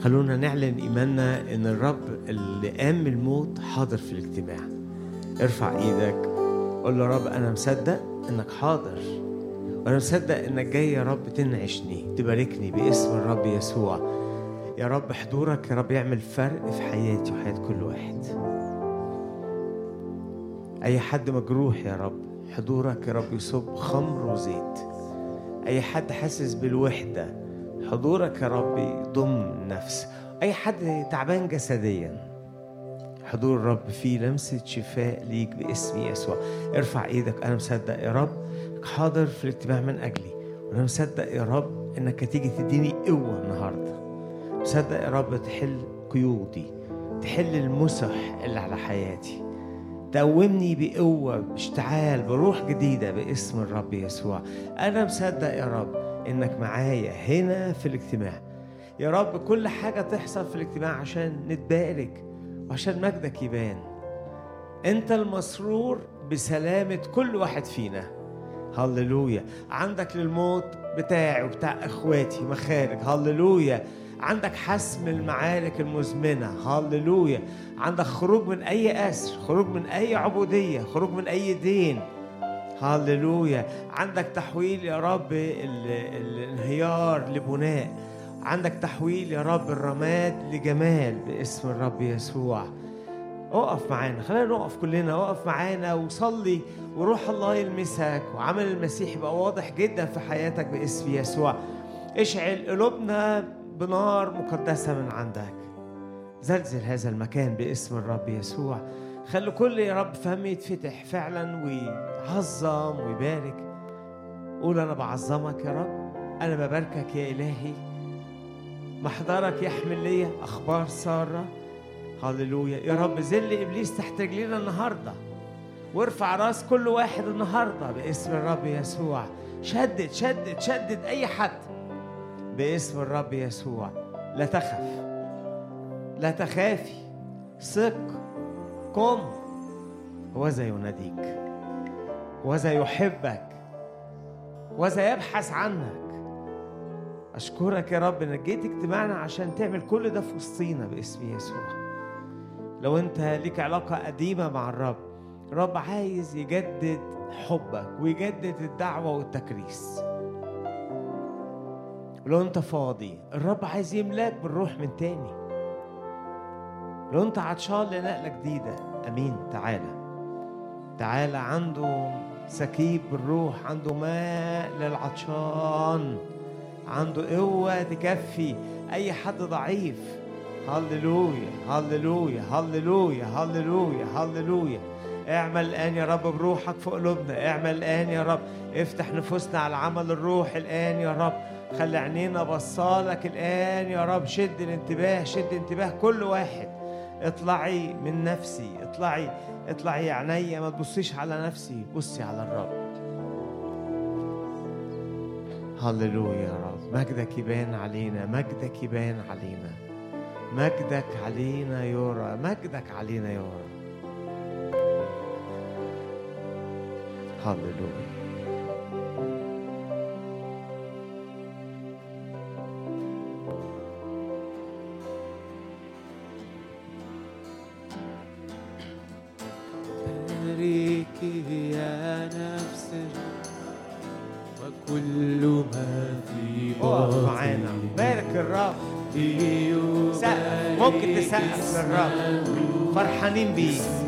خلونا نعلن إيماننا إن الرب اللي قام الموت حاضر في الاجتماع. ارفع إيدك قول له رب أنا مصدق إنك حاضر. وأنا مصدق إنك جاي يا رب تنعشني تباركني باسم الرب يسوع. يا رب حضورك يا رب يعمل فرق في حياتي وحياة كل واحد. أي حد مجروح يا رب حضورك يا رب يصب خمر وزيت. أي حد حاسس بالوحدة حضورك يا رب يضم نفس. أي حد تعبان جسديا حضور الرب فيه لمسة شفاء ليك باسم يسوع. ارفع إيدك أنا مصدق يا رب حاضر في الاجتماع من أجلي. وأنا مصدق يا رب إنك هتيجي تديني قوة النهاردة. مصدق يا رب تحل قيودي تحل المسح اللي على حياتي. تقومني بقوة باشتعال بروح جديدة باسم الرب يسوع. أنا مصدق يا رب إنك معايا هنا في الاجتماع. يا رب كل حاجة تحصل في الاجتماع عشان نتبارك وعشان مجدك يبان. أنت المسرور بسلامة كل واحد فينا. هللويا. عندك للموت بتاعي وبتاع إخواتي مخارج. هللويا. عندك حسم المعارك المزمنة. هللويا. عندك خروج من أي أسر خروج من أي عبودية خروج من أي دين. هللويا عندك تحويل يا رب ال- الانهيار لبناء. عندك تحويل يا رب الرماد لجمال باسم الرب يسوع. اقف معانا خلينا نقف كلنا اقف معانا وصلي وروح الله يلمسك. وعمل المسيح يبقى واضح جدا في حياتك باسم يسوع. اشعل قلوبنا بنار مقدسة من عندك. زلزل هذا المكان باسم الرب يسوع. خلي كل يا رب فم يتفتح فعلا ويعظم ويبارك. قول أنا بعظمك يا رب. أنا بباركك يا إلهي. محضرك يحمل لي أخبار سارة. هللويا. يا رب ذل إبليس تحت رجلينا النهارده. وارفع راس كل واحد النهارده باسم الرب يسوع. شدد شدد شدد أي حد باسم الرب يسوع. لا تخف. لا تخافي. ثق. قم. وذا يناديك. وذا يحبك. وذا يبحث عنك. أشكرك يا رب إنك جيت اجتماعنا عشان تعمل كل ده في وسطينا باسم يسوع. لو أنت ليك علاقة قديمة مع الرب الرب عايز يجدد حبك ويجدد الدعوة والتكريس. لو أنت فاضي الرب عايز يملاك بالروح من تاني. لو أنت عطشان لنقلة جديدة أمين. تعالى. تعالى. عنده سكيب بالروح عنده ماء للعطشان. عنده قوة تكفي. أي حد ضعيف. هللويا هللويا هللويا هللويا هللويا. اعمل الآن يا رب بروحك في قلوبنا. اعمل الآن يا رب. افتح نفوسنا على عمل الروح الآن يا رب. خلي عينينا بصالك الآن يا رب. شد الانتباه شد انتباه كل واحد. اطلعي من نفسي اطلعي اطلعي يا عينيا ما تبصيش على نفسي بصي على الرب. هللويا يا رب. مجدك يبان علينا مجدك يبان علينا. مجدك علينا يرى مجدك علينا يرى هللويا. فرحانين بيه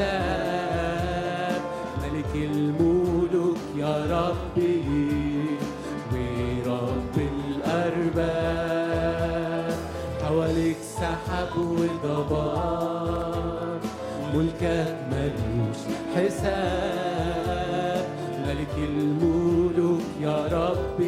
الحساب. ملك الملوك يا ربي ورب الأرباب. حواليك سحب وضباب ملكك ملوش حساب. ملك الملوك يا ربي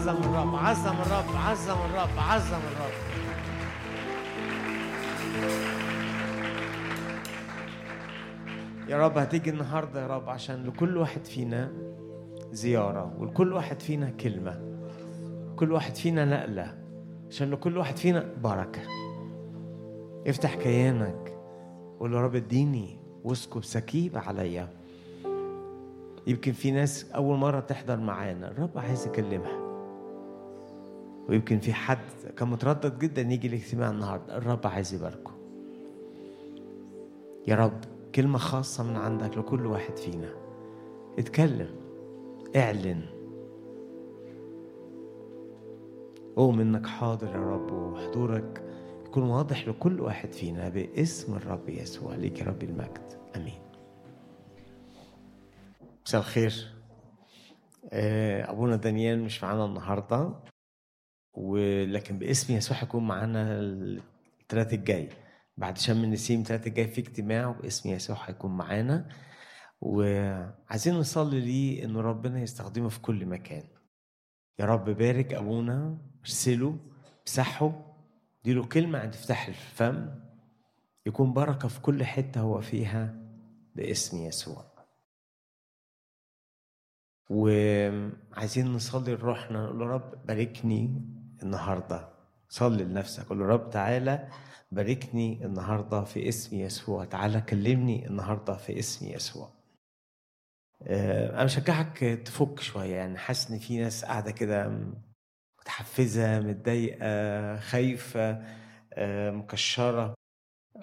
عظم الرب عظم الرب عظم الرب عظم الرب. يا رب هتيجي النهارده يا رب عشان لكل واحد فينا زيارة ولكل واحد فينا كلمة كل واحد فينا نقلة عشان لكل واحد فينا بركة. افتح كيانك قول يا رب اديني واسكب سكيب عليا. يمكن في ناس أول مرة تحضر معانا الرب عايز يكلمها. ويمكن في حد كان متردد جدا يجي الاجتماع النهارده. الرب عايز يباركه. يا رب كلمة خاصة من عندك لكل واحد فينا. اتكلم. اعلن. قوم إنك حاضر يا رب وحضورك يكون واضح لكل واحد فينا باسم الرب يسوع. ليك يا رب المجد. آمين. مساء الخير. آه، أبونا دانيال مش معانا النهارده. ولكن باسم يسوع هيكون معانا الثلاث الجاي. بعد شم النسيم الثلاث الجاي في اجتماع وباسم يسوع هيكون معانا. وعايزين نصلي ليه ان ربنا يستخدمه في كل مكان. يا رب بارك أبونا ارسله امسحه اديله كلمة عند افتح الفم يكون بركة في كل حتة هو فيها باسم يسوع. وعايزين نصلي لروحنا نقول له رب باركني النهارده. صلي لنفسك قول رب تعالى باركني النهارده في اسم يسوع. تعالى كلمني النهارده في اسم يسوع. آه، أنا بشجعك تفك شوية. يعني حاسس إن في ناس قاعدة كده متحفزة متضايقة خايفة آه، مكشرة.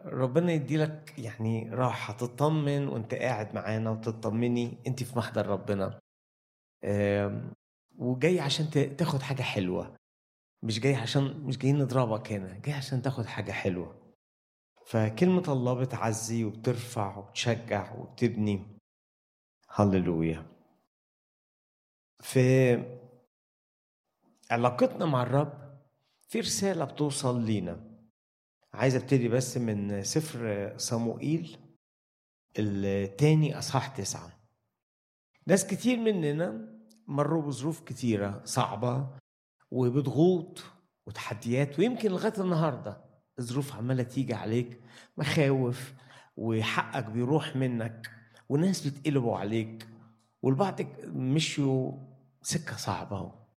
ربنا يديلك يعني راحة. تطمن وأنت قاعد معانا وتطمني أنت في محضر ربنا. وجاي عشان تاخد حاجة حلوة. مش جاي عشان مش جايين نضربك هنا جاي عشان تاخد حاجة حلوة. فكلمة الله بتعزي وبترفع وبتشجع وبتبني. هللويا. في علاقتنا مع الرب في رسالة بتوصل لينا. عايز أبتدي بس من سفر صموئيل التاني أصحاح تسعة. ناس كتير مننا مروا بظروف كتيرة صعبة. وبضغوط وتحديات ويمكن لغاية النهاردة الظروف عمالة تيجي عليك مخاوف وحقك بيروح منك وناس بيتقلبوا عليك والبعض مشوا سكة صعبة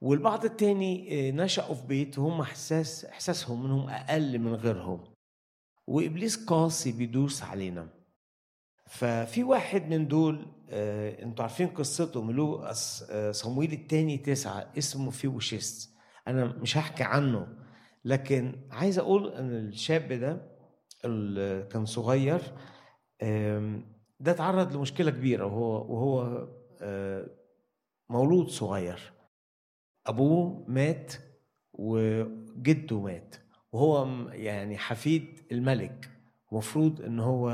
والبعض التاني آه، نشأوا في بيت وهم احساس إحساسهم إنهم أقل من غيرهم. وإبليس قاسي بيدوس علينا. ففي واحد من دول آه، أنتوا عارفين قصته ملوك أس- آه، صمويل التاني تسعة اسمه فيوشيست. أنا مش هحكي عنه لكن عايز أقول إن الشاب ده اللي كان صغير ده اتعرض لمشكلة كبيرة وهو وهو آه، مولود صغير. أبوه مات وجده مات وهو يعني حفيد الملك. ومفروض إن هو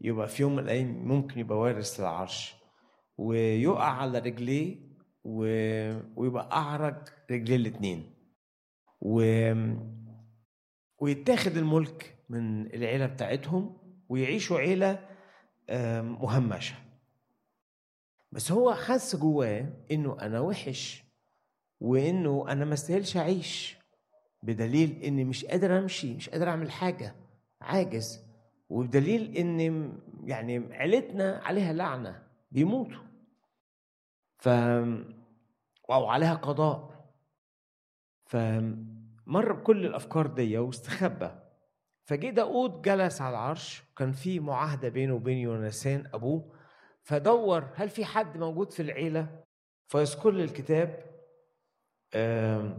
يبقى في يوم من الأيام ممكن يبقى وارث للعرش. ويقع على رجليه و... ويبقى أعرج رجليه الاتنين. و... ويتاخد الملك من العيلة بتاعتهم ويعيشوا عيلة آم، مهمشة. بس هو حس جواه إنه أنا وحش وإنه أنا ما استاهلش أعيش بدليل إني مش قادر أمشي مش قادر أعمل حاجة عاجز. وبدليل إن يعني عيلتنا عليها لعنة بيموتوا. ف أو عليها قضاء. فمر بكل الأفكار دي واستخبى. فجه داود جلس على العرش كان في معاهدة بينه وبين يونسان أبوه. فدور هل في حد موجود في العيلة؟ فيذكر الكتاب آه،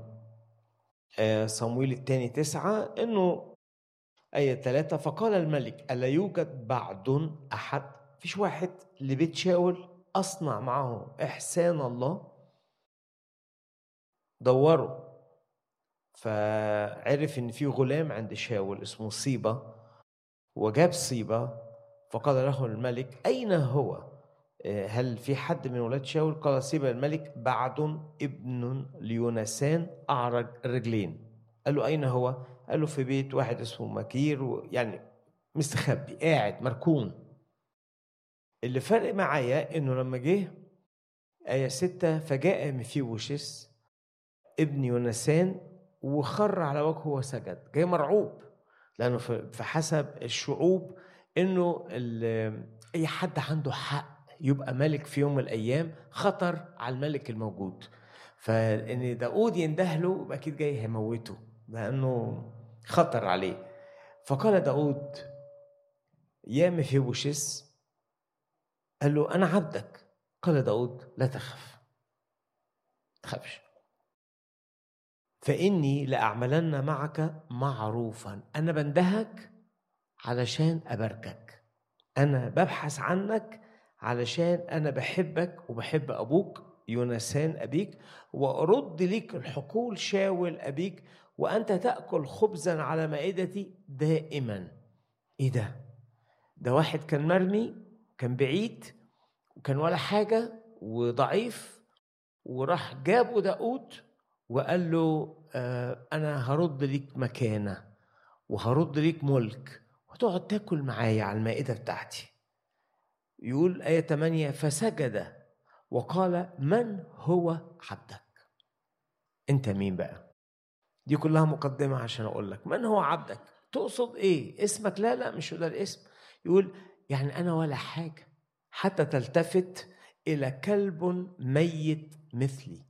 صمويل الثاني تسعة إنه آية ثلاثة فقال الملك ألا يوجد بعد أحد فيش واحد لبيت شاول أصنع معه إحسان الله دوروا فعرف إن في غلام عند شاول اسمه صيبة وجاب صيبة فقال له الملك أين هو؟ آه، هل في حد من ولاد شاول؟ قال صيبة الملك بعد ابن ليونسان أعرج الرجلين قال له أين هو؟ قال له في بيت واحد اسمه مكير و- يعني مستخبي قاعد مركون. اللي فرق معايا إنه لما جه آية ستة فجاء مفيوشس ابن يونسان وخر على وجهه وسجد. جاي مرعوب لأنه في حسب الشعوب إنه أي حد عنده حق يبقى ملك في يوم من الأيام خطر على الملك الموجود. فإن داود يندهله يبقى أكيد جاي هيموته. لأنه خطر عليه. فقال داود يا مفيبوشس قال له أنا عبدك. قال داود لا تخف تخافش. فإني لأعملن معك معروفا أنا بندهك علشان أباركك. أنا ببحث عنك علشان أنا بحبك وبحب أبوك يونسان أبيك وأرد ليك الحقول شاول أبيك وأنت تأكل خبزا على مائدتي دائما. إيه ده؟ ده واحد كان مرمي كان بعيد وكان ولا حاجة وضعيف وراح جابه داود وقال له آه أنا هرد ليك مكانة وهرد ليك ملك وتقعد تاكل معايا على المائدة بتاعتي. يقول آية 8 فسجد وقال من هو عبدك؟ أنت مين بقى؟ دي كلها مقدمة عشان أقول لك. من هو عبدك؟ تقصد إيه؟ اسمك؟ لا لا مش ده الاسم يقول يعني أنا ولا حاجة. حتى تلتفت إلى كلب ميت مثلي.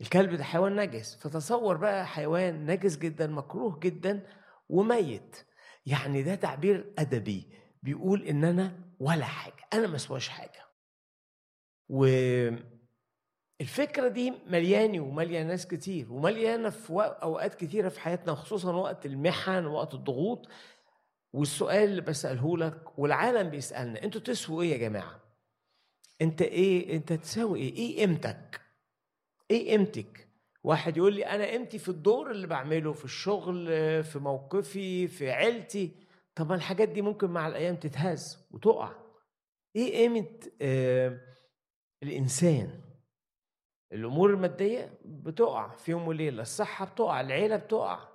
الكلب ده حيوان نجس. فتصور بقى حيوان نجس جدا مكروه جدا وميت. يعني ده تعبير أدبي. بيقول إن أنا ولا حاجة. أنا ما اسواش حاجة. والفكرة دي ملياني ومليانة ناس كتير ومليانة في وق- أوقات كتيرة في حياتنا وخصوصا وقت المحن ووقت الضغوط. والسؤال اللي بسأله لك والعالم بيسألنا أنتوا تسووا إيه يا جماعة؟ أنت إيه أنت تساوي إيه؟ إيه قيمتك؟ إيه قيمتك؟ واحد يقول لي أنا قيمتي في الدور اللي بعمله في الشغل في موقفي في عيلتي. طب ما الحاجات دي ممكن مع الأيام تتهز وتقع. إيه قيمة آه الإنسان؟ الأمور المادية بتقع في يوم وليلة الصحة بتقع العيلة بتقع.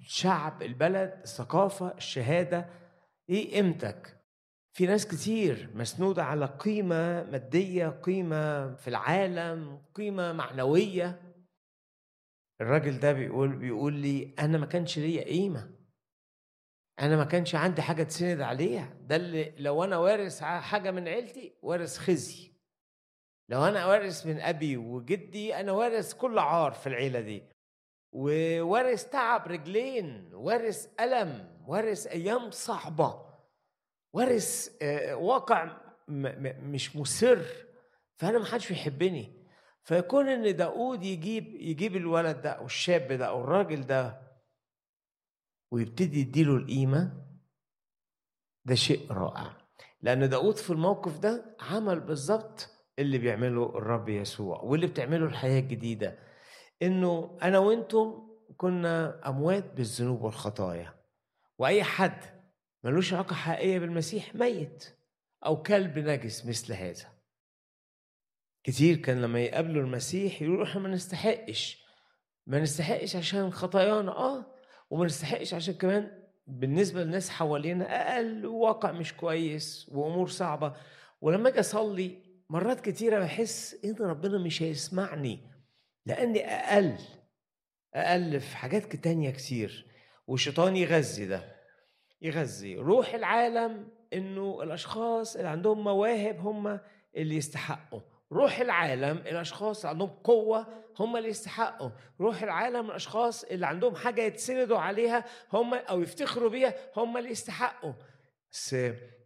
الشعب البلد الثقافة الشهادة. إيه قيمتك؟ في ناس كتير مسنودة على قيمة مادية قيمة في العالم قيمة معنوية. الراجل ده بيقول بيقول لي أنا ما كانش ليا قيمة. أنا ما كانش عندي حاجة تسند عليها. ده اللي لو أنا وارث حاجة من عيلتي وارث خزي. لو أنا وارث من أبي وجدي أنا وارث كل عار في العيلة دي. ووارث تعب رجلين وارث ألم وارث أيام صعبة وارث آه، واقع مش مسر. فأنا ما حدش بيحبني. فيكون إن داود يجيب يجيب الولد ده أو الشاب ده أو الراجل ده ويبتدي يديله القيمة ده شيء رائع. لأن داود في الموقف ده عمل بالظبط اللي بيعمله الرب يسوع واللي بتعمله الحياة الجديدة. إنه أنا وأنتم كنا أموات بالذنوب والخطايا. وأي حد ملوش علاقة حقيقية بالمسيح ميت أو كلب نجس مثل هذا. كتير كان لما يقابلوا المسيح يقولوا إحنا ما نستحقش. ما نستحقش عشان خطايانا. آه. وما نستحقش عشان كمان بالنسبة للناس حوالينا أقل. واقع مش كويس وأمور صعبة. ولما أجي أصلي مرات كتيره بحس إن ربنا مش هيسمعني لأني أقل أقل في حاجات تانية كتير. والشيطان يغذي ده يغذي روح العالم إنه الأشخاص اللي عندهم مواهب هم اللي يستحقوا. روح العالم الأشخاص اللي عندهم قوة هم اللي يستحقوا. روح العالم الأشخاص اللي عندهم حاجة يتسندوا عليها هم أو يفتخروا بيها هم اللي يستحقوا. بس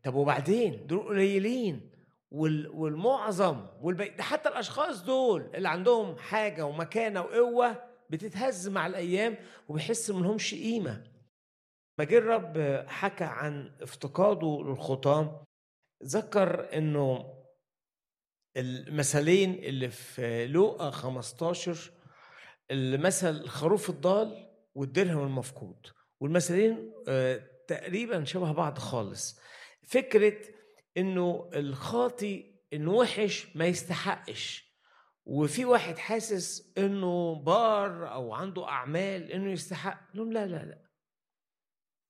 طب وبعدين؟ دول قليلين. والمعظم والبي... حتى الأشخاص دول اللي عندهم حاجة ومكانة وقوة بتتهز مع الأيام وبيحس ما لهمش قيمة. جه الرب حكى عن افتقاده للخطام ذكر إنه المثلين اللي في لوقا 15 المثل الخروف الضال والدرهم المفقود والمثلين آه، تقريبا شبه بعض خالص. فكرة إنه الخاطي إنه وحش ما يستحقش. وفي واحد حاسس إنه بار أو عنده أعمال إنه يستحق. لهم لا لا لا.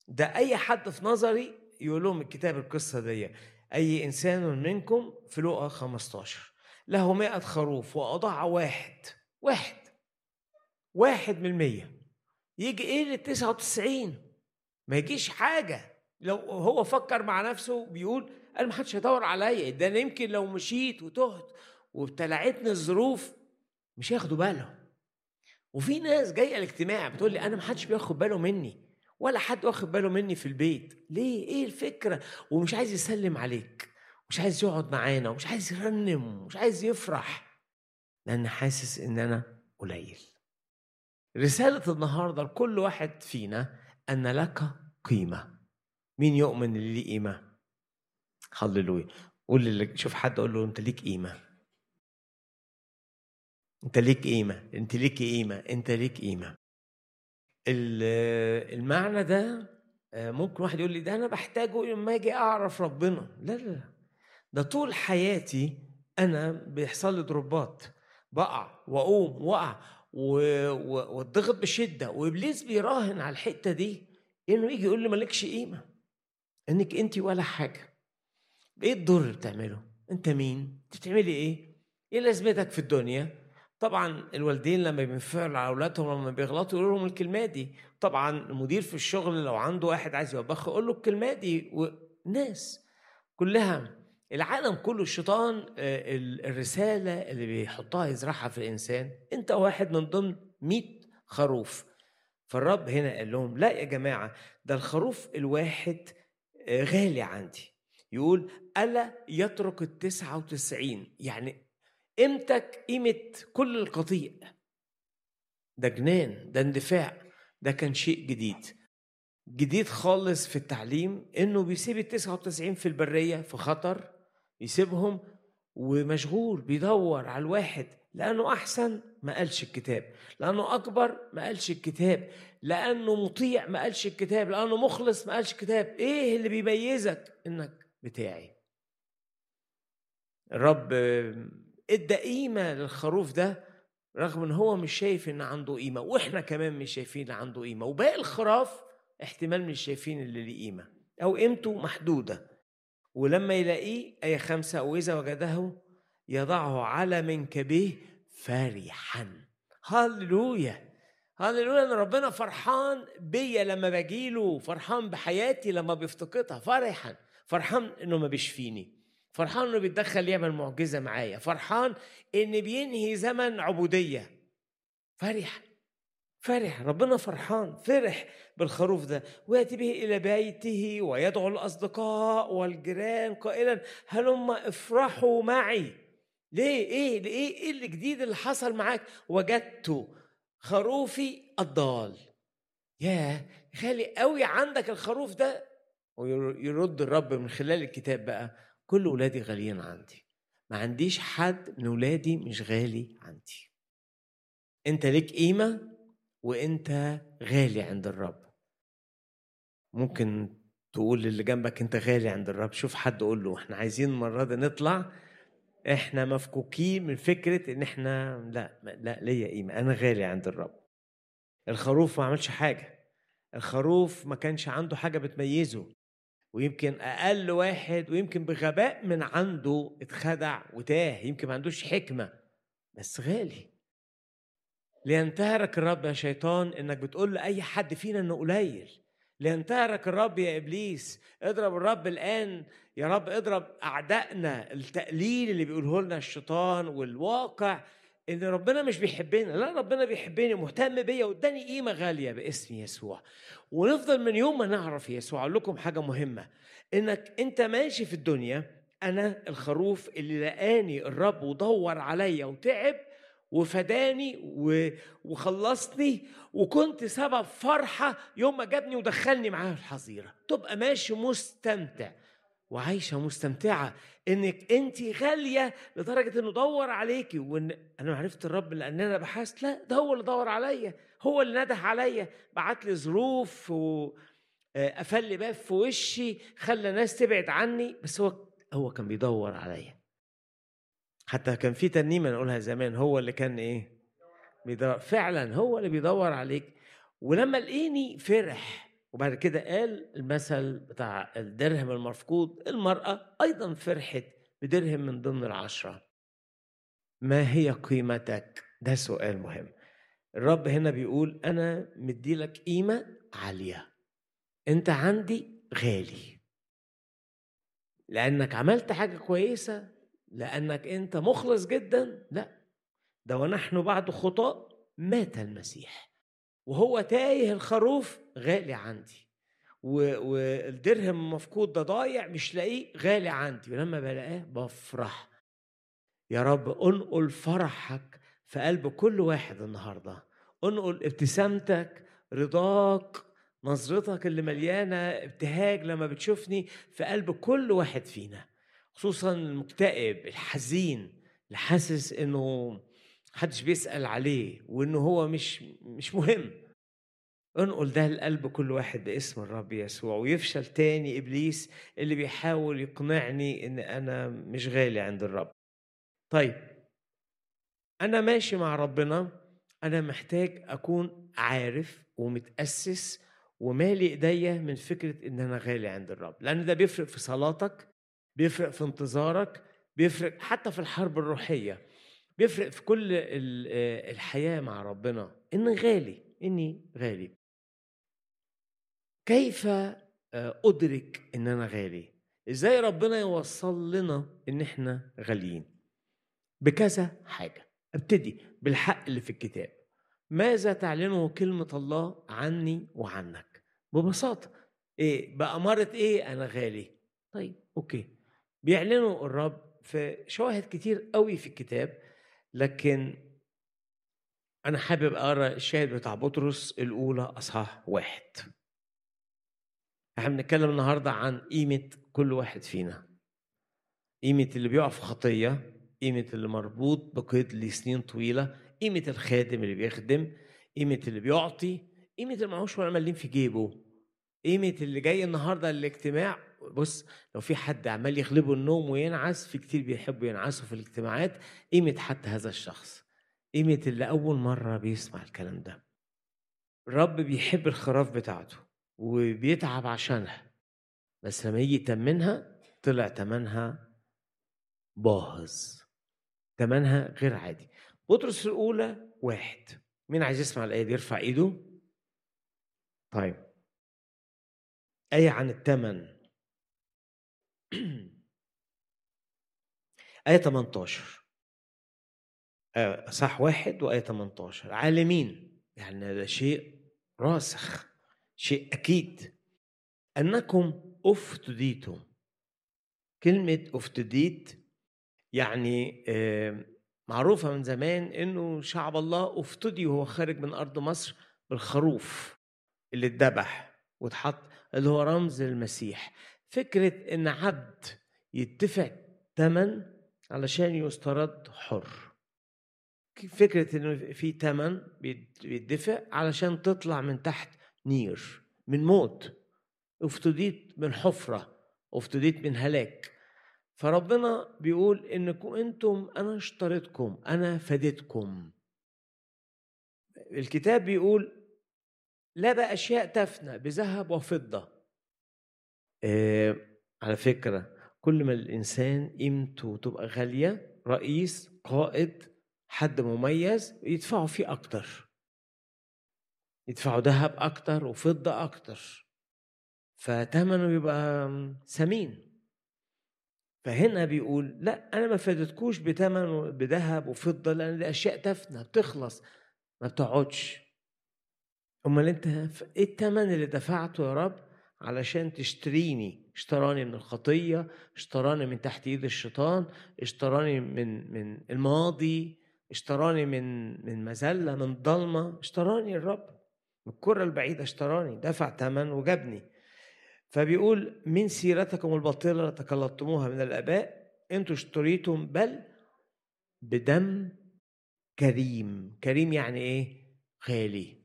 ده أي حد في نظري يقول لهم الكتاب القصة دي أي إنسان منكم في لقا 15 له مئة خروف وأضاع واحد واحد واحد من المية. يجي إيه للتسعة وتسعين؟ ما يجيش حاجة. لو هو فكر مع نفسه بيقول أنا ما حدش هيدور عليا ده أنا يمكن لو مشيت وتهت وابتلعتني الظروف مش هياخدوا بالهم وفي ناس جاية الاجتماع بتقول لي أنا ما حدش بياخد باله مني ولا حد واخد باله مني في البيت. ليه؟ إيه الفكرة؟ ومش عايز يسلم عليك مش عايز يقعد معانا ومش عايز يرنم ومش عايز يفرح. لأن حاسس إن أنا قليل. رسالة النهارده لكل واحد فينا أن لك قيمة. مين يؤمن اللي ليه قيمة؟ هللويا قول اللي شوف حد قول له أنت ليك قيمة. أنت ليك قيمة. أنت ليك قيمة. أنت ليك قيمة. ال- المعنى ده آه، ممكن واحد يقول لي ده أنا بحتاجه لما أجي أعرف ربنا. لا لا لا. ده طول حياتي أنا بيحصل لي ضربات بقع وأقوم وأقع واتضغط بشدة. وإبليس بيراهن على الحتة دي إنه يجي يقول لي مالكش قيمة. إنك انت ولا حاجة. إيه الضر اللي بتعمله؟ أنت مين؟ بتعملي إيه؟ إيه لازمتك في الدنيا؟ طبعا الوالدين لما بينفعلوا على أولادهم لما بيغلطوا يقولوا لهم الكلمة دي. طبعا المدير في الشغل لو عنده واحد عايز يوبخه يقول له الكلمة دي والناس كلها العالم كله الشيطان آه، ال- الرسالة اللي بيحطها يزرعها في الإنسان. أنت واحد من ضمن 100 خروف. فالرب هنا قال لهم لا يا جماعة ده الخروف الواحد آه، غالي عندي. يقول ألا يترك التسعة وتسعين؟ يعني قيمتك قيمة كل القطيع ده جنان ده اندفاع ده كان شيء جديد. جديد خالص في التعليم إنه بيسيب التسعة وتسعين في البرية في خطر يسيبهم ومشغول بيدور على الواحد. لأنه أحسن ما قالش الكتاب لأنه أكبر ما قالش الكتاب لأنه مطيع ما قالش الكتاب لأنه مخلص ما قالش الكتاب. إيه اللي بيميزك؟ إنك بتاعي. الرب ادى قيمة للخروف ده رغم إن هو مش شايف إن عنده قيمة وإحنا كمان مش شايفين إن عنده قيمة. وباقي الخراف احتمال مش شايفين اللي ليه قيمة. أو قيمته محدودة. ولما يلاقيه آية خمسة أو إذا وجده يضعه على منكبيه فرحا. هللويا هللويا إن ربنا فرحان بيا لما باجيله فرحان بحياتي لما بيفتقدها فرحا. فرحان إنه ما بيشفيني فرحان إنه بيتدخل يعمل معجزة معايا. فرحان ان بينهي زمن عبودية. فرح فرح ربنا فرحان فرح بالخروف ده. ويأتي به إلى بيته ويدعو الأصدقاء والجيران قائلا هلم افرحوا معي. ليه؟ إيه؟ إيه؟ إيه اللي جديد اللي حصل معاك؟ وجدت خروفي الضال. ياه غالي قوي عندك الخروف ده. ويرد الرب من خلال الكتاب بقى كل ولادي غاليين عندي ما عنديش حد من ولادي مش غالي عندي. أنت ليك قيمة وأنت غالي عند الرب. ممكن تقول للي جنبك أنت غالي عند الرب شوف حد قول له إحنا عايزين المرة دي نطلع إحنا مفكوكين من فكرة إن إحنا لا لا ليا قيمة أنا غالي عند الرب. الخروف ما عملش حاجة الخروف ما كانش عنده حاجة بتميزه. ويمكن أقل واحد ويمكن بغباء من عنده اتخدع وتاه يمكن ما عندوش حكمة بس غالي. لينتهرك الرب يا شيطان إنك بتقول لأي حد فينا إنه قليل. لينتهرك الرب يا إبليس. اضرب الرب الآن. يا رب اضرب أعدائنا. التقليل اللي بيقوله لنا الشيطان والواقع إن ربنا مش بيحبنا لا ربنا بيحبني مهتم بيا واداني قيمة غالية باسم يسوع. ونفضل من يوم ما نعرف يسوع أقول لكم حاجة مهمة. إنك أنت ماشي في الدنيا أنا الخروف اللي لقاني الرب ودور عليا وتعب وفداني وخلصني وكنت سبب فرحة يوم ما جابني ودخلني معاه الحظيرة. تبقى ماشي مستمتع. وعايشة مستمتعة. إنك انت غالية لدرجة إنه دور عليكي وإن أنا عرفت الرب لأن أنا بحثت لا ده هو اللي دور عليا هو اللي نده عليا بعت لي ظروف و آه، باب في وشي خلى ناس تبعد عني بس هو هو كان بيدور عليا. حتى كان في ترنيمه نقولها زمان هو اللي كان إيه؟ بيدور فعلا هو اللي بيدور عليك. ولما لقيني فرح وبعد كده قال المثل بتاع الدرهم المفقود المرأة أيضا فرحت بدرهم من ضمن العشرة. ما هي قيمتك؟ ده سؤال مهم. الرب هنا بيقول أنا مديلك قيمة عالية. أنت عندي غالي. لأنك عملت حاجة كويسة لأنك أنت مخلص جدا لا. ده ونحن بعد خطاء مات المسيح. وهو تايه الخروف غالي عندي. والدرهم المفقود ده ضايع مش لاقيه غالي عندي. ولما بلاقيه بفرح. يا رب انقل فرحك في قلب كل واحد النهارده. انقل ابتسامتك رضاك نظرتك اللي مليانة ابتهاج لما بتشوفني في قلب كل واحد فينا. خصوصا المكتئب الحزين اللي حاسس إنه محدش بيسأل عليه وإنه هو مش مش مهم. انقل ده لقلب كل واحد باسم الرب يسوع ويفشل تاني إبليس اللي بيحاول يقنعني إن أنا مش غالي عند الرب. طيب أنا ماشي مع ربنا أنا محتاج أكون عارف ومتأسس ومالي إيديا من فكرة إن أنا غالي عند الرب. لأن ده بيفرق في صلاتك بيفرق في انتظارك بيفرق حتى في الحرب الروحية. بيفرق في كل آه، الحياة مع ربنا إن غالي إني غالي. كيف آه، أدرك إن أنا غالي؟ إزاي ربنا يوصل لنا إن إحنا غاليين؟ بكذا حاجة. أبتدي بالحق اللي في الكتاب. ماذا تعلنه كلمة الله عني وعنك؟ ببساطة إيه بأمارة إيه أنا غالي؟ طيب أوكي. بيعلنوا الرب في شواهد كتير قوي في الكتاب. لكن أنا حابب أقرأ الشاهد بتاع بطرس الأولى أصحاح واحد. إحنا بنتكلم النهارده عن قيمة كل واحد فينا. قيمة اللي بيقع في خطية قيمة اللي مربوط بقيد لسنين طويلة قيمة الخادم اللي بيخدم قيمة اللي بيعطي قيمة اللي معهوش ولا مليم في جيبه. قيمة اللي جاي النهارده الاجتماع بص لو في حد عمال يغلبه النوم وينعس في كتير بيحبوا ينعسوا في الاجتماعات. قيمة حتى هذا الشخص قيمة اللي أول مرة بيسمع الكلام ده. الرب بيحب الخراف بتاعته وبيتعب عشانها. بس لما يجي يتمنها طلع تمنها باهظ. تمنها غير عادي. بطرس الأولى واحد. مين عايز يسمع الآية دي؟ يرفع إيده. طيب. آية عن التمن. آية 18 آه، صح واحد وآية 18 عالمين. يعني ده شيء راسخ شيء أكيد. أنكم افتديتم كلمة افتديت يعني معروفة من زمان إنه شعب الله افتدي وهو خارج من أرض مصر بالخروف اللي اتذبح واتحط اللي هو رمز المسيح فكرة إن عبد يدفع ثمن علشان يسترد حر. فكرة إنه في ثمن بيدفع علشان تطلع من تحت نير من موت. أفتديت من حفرة أفتديت من هلاك. فربنا بيقول انكم إنتم أنا اشتريتكم أنا فديتكم. الكتاب بيقول لا بأشياء تفنى بذهب وفضة. آه على فكرة كل ما الإنسان قيمته تبقى غالية رئيس قائد حد مميز يدفعوا فيه أكتر. يدفعوا ذهب أكتر وفضة أكتر. فتمنه يبقى ثمين. فهنا بيقول لا أنا ما فادتكوش بتمن بذهب وفضة لأن دي اشياء تفنى بتخلص. ما بتقعدش. أمال أنت إيه الثمن اللي دفعته يا رب؟ علشان تشتريني اشتراني من الخطية اشتراني من تحت ايد الشيطان اشتراني من من الماضي اشتراني من من مذله من ضلمة اشتراني الرب. من الكرة البعيدة اشتراني دفع ثمن وجابني. فبيقول من سيرتكم الباطلة تكلمتموها من الآباء؟ أنتوا اشتريتم بل بدم كريم. كريم يعني إيه؟ غالي.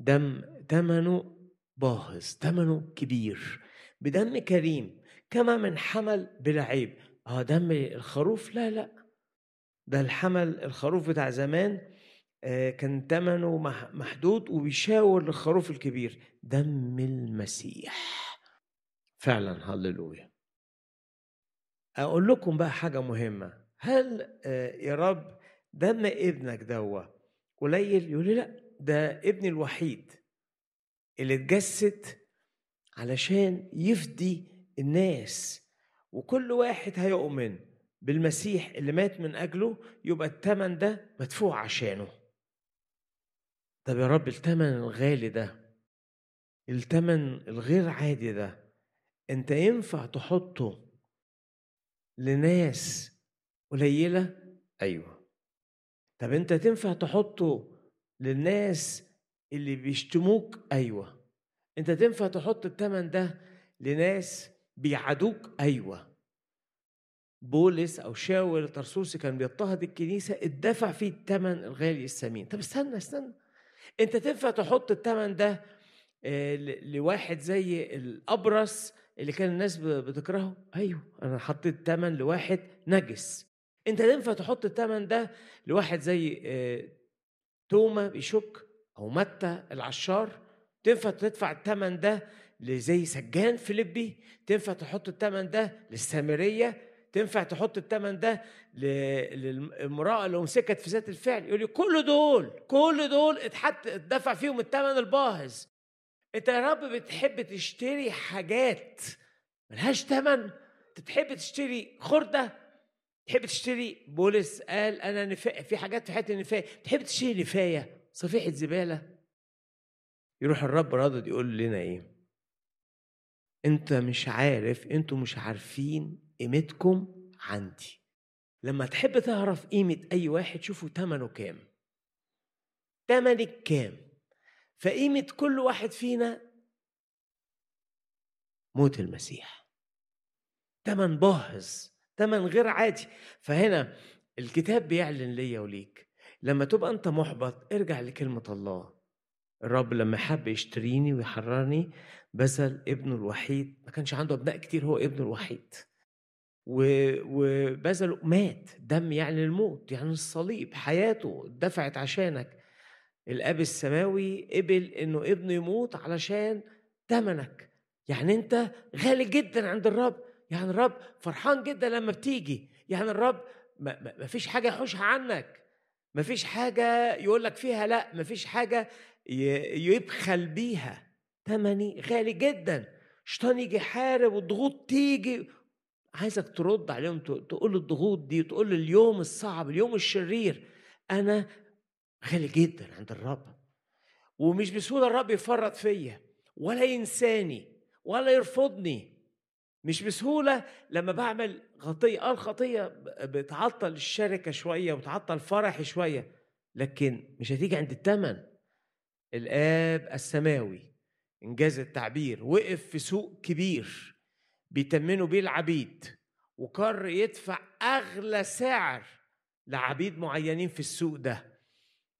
دم ثمنه باهظ ثمنه كبير. بدم كريم كما من حمل بلا عيب آه دم الخروف؟ لا لا. ده الحمل الخروف بتاع زمان آه، كان ثمنه محدود وبيشاور للخروف الكبير. دم المسيح. فعلا هللويا. أقول لكم بقى حاجة مهمة. هل آه، يا رب دم ابنك دوا قليل؟ يقول لي لا ده ابني الوحيد. اللي اتجسد علشان يفدي الناس. وكل واحد هيؤمن بالمسيح اللي مات من أجله يبقى الثمن ده مدفوع عشانه. طب يا رب الثمن الغالي ده الثمن الغير عادي ده أنت ينفع تحطه لناس قليلة؟ أيوه. طب أنت تنفع تحطه للناس اللي بيشتموك أيوه. أنت تنفع تحط الثمن ده لناس بيعادوك أيوه. بولس أو شاول الطرسوسي كان بيضطهد الكنيسة اتدفع فيه الثمن الغالي الثمين طب استنى استنى. أنت تنفع تحط الثمن ده آه، لواحد زي الأبرص اللي كان الناس بتكرهه؟ أيوه. أنا حطيت ثمن لواحد نجس. أنت تنفع تحط الثمن ده لواحد زي آه، توما بيشك؟ أو متى العشار تنفع تدفع الثمن ده لزي سجان فيليبي تنفع تحط الثمن ده للسامرية تنفع تحط الثمن ده للمرأة اللي أمسكت في ذات الفعل. يقول لي كل دول كل دول اتحط اتدفع فيهم الثمن الباهظ. أنت يا رب بتحب تشتري حاجات ملهاش ثمن تحب تشتري خردة تحب تشتري بولس قال أنا نفاية في حاجات في حتة النفاية تحب تشتري نفاية. صفيحة زبالة. يروح الرب رادد يقول لنا إيه؟ أنت مش عارف أنتوا مش عارفين قيمتكم عندي. لما تحب تعرف قيمة أي واحد شوفوا تمنه كام. تمنك كام. فقيمة كل واحد فينا موت المسيح. تمن باهظ تمن غير عادي. فهنا الكتاب بيعلن ليا وليك. لما تبقى أنت محبط ارجع لكلمة الله. الرب لما حب يشتريني ويحررني بذل ابنه الوحيد. ما كانش عنده أبناء كتير هو ابنه الوحيد. وبذله مات. دم يعني الموت يعني الصليب حياته دفعت عشانك. الأب السماوي قبل إنه ابنه يموت علشان تمنك يعني أنت غالي جدا عند الرب. يعني الرب فرحان جدا لما بتيجي. يعني الرب ما فيش حاجة يحوشها عنك. ما فيش حاجة يقول لك فيها لا ما فيش حاجة يبخل بيها. تمني غالي جدا. شيطان يجي يحارب والضغوط تيجي. عايزك ترد عليهم تقول الضغوط دي تقول اليوم الصعب اليوم الشرير. أنا غالي جدا عند الرب. ومش بسهولة الرب يفرط فيا. ولا ينساني ولا يرفضني. مش بسهولة لما بعمل خطيه آه الخطيه بتعطل الشركة شوية وتعطل فرحي شوية لكن مش هتيجي عند الثمن الآب السماوي إنجاز التعبير وقف في سوق كبير بيتمنوا بيه العبيد وقرر يدفع أغلى سعر لعبيد معينين في السوق ده.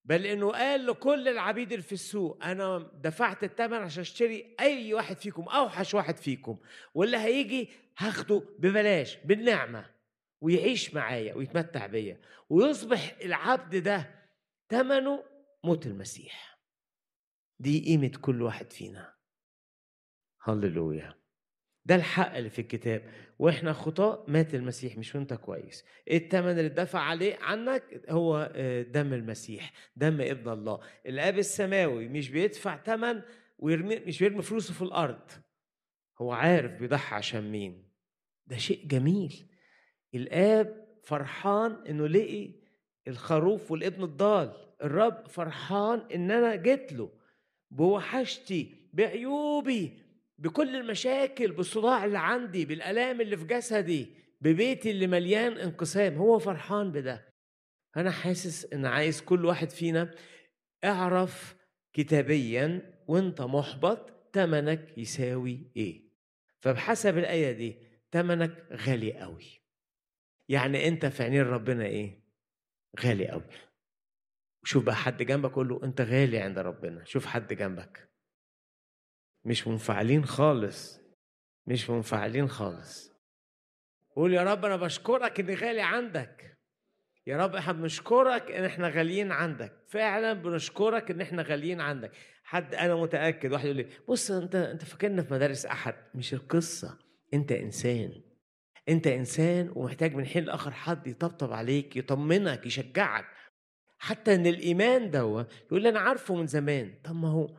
بل إنه قال لكل العبيد اللي في السوق أنا دفعت الثمن عشان أشتري أي واحد فيكم أوحش واحد فيكم واللي هيجي هاخده ببلاش بالنعمة ويعيش معايا ويتمتع بيا ويصبح العبد ده ثمنه موت المسيح. دي قيمة كل واحد فينا. هللويا. ده الحق اللي في الكتاب. وإحنا خطاء مات المسيح مش وانت كويس. الثمن اللي اتدفع عليه عنك هو آه، دم المسيح دم ابن الله. الاب السماوي مش بيدفع ثمن ويرمي مش بيرمي فلوسه في الأرض. هو عارف بيضحي عشان مين؟ ده شيء جميل. الاب فرحان إنه لقي الخروف والابن الضال. الرب فرحان إن أنا جيت له بوحشتي بعيوبي بكل المشاكل بالصداع اللي عندي بالألام اللي في جسدي ببيتي اللي مليان انقسام. هو فرحان بده. أنا حاسس إن عايز كل واحد فينا اعرف كتابيا وأنت محبط تمنك يساوي إيه. فبحسب الآية دي تمنك غالي قوي يعني أنت في عينين ربنا إيه؟ غالي قوي شوف بقى حد جنبك قول له أنت غالي عند ربنا. شوف حد جنبك. مش منفعلين خالص. مش منفعلين خالص. قول يا رب أنا بشكرك إني غالي عندك. يا رب إحنا بنشكرك إن إحنا غاليين عندك. فعلا بنشكرك إن إحنا غاليين عندك. حد أنا متأكد واحد يقول لي بص أنت أنت فاكرنا في مدارس أحد. مش القصة. أنت إنسان. أنت إنسان ومحتاج من حين لآخر حد يطبطب عليك يطمنك يشجعك. حتى إن الإيمان دوا يقول لي أنا عارفه من زمان. طب ما هو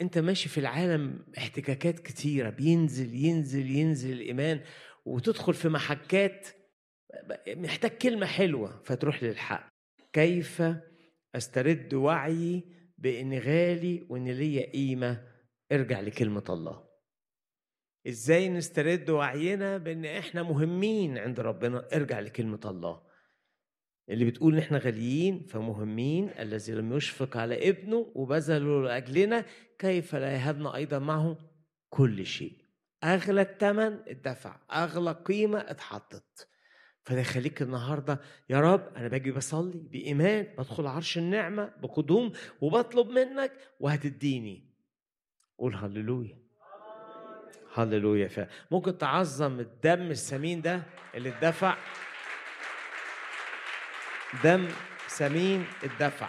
انت ماشي في العالم احتكاكات كتيرة بينزل ينزل ينزل الايمان وتدخل في محكات محتاج كلمة حلوة فتروح للحق. كيف أسترد وعيي باني غالي وإن ليا قيمة؟ ارجع لكلمة الله. إزاي نسترد وعينا بإن إحنا مهمين عند ربنا؟ ارجع لكلمة الله. اللي بتقول إن إحنا غاليين فمهمين الذي لم يشفق على ابنه وبذله لأجلنا كيف لا يهبنا أيضا معه؟ كل شيء. أغلى الثمن اتدفع أغلى قيمة اتحطت. فده يخليك النهارده يا رب أنا باجي بصلي بإيمان بدخل عرش النعمة بقدوم وبطلب منك وهتديني. قول هللويا. هللويا ممكن تعظم الدم الثمين ده اللي اتدفع؟ دم ثمين اتدفع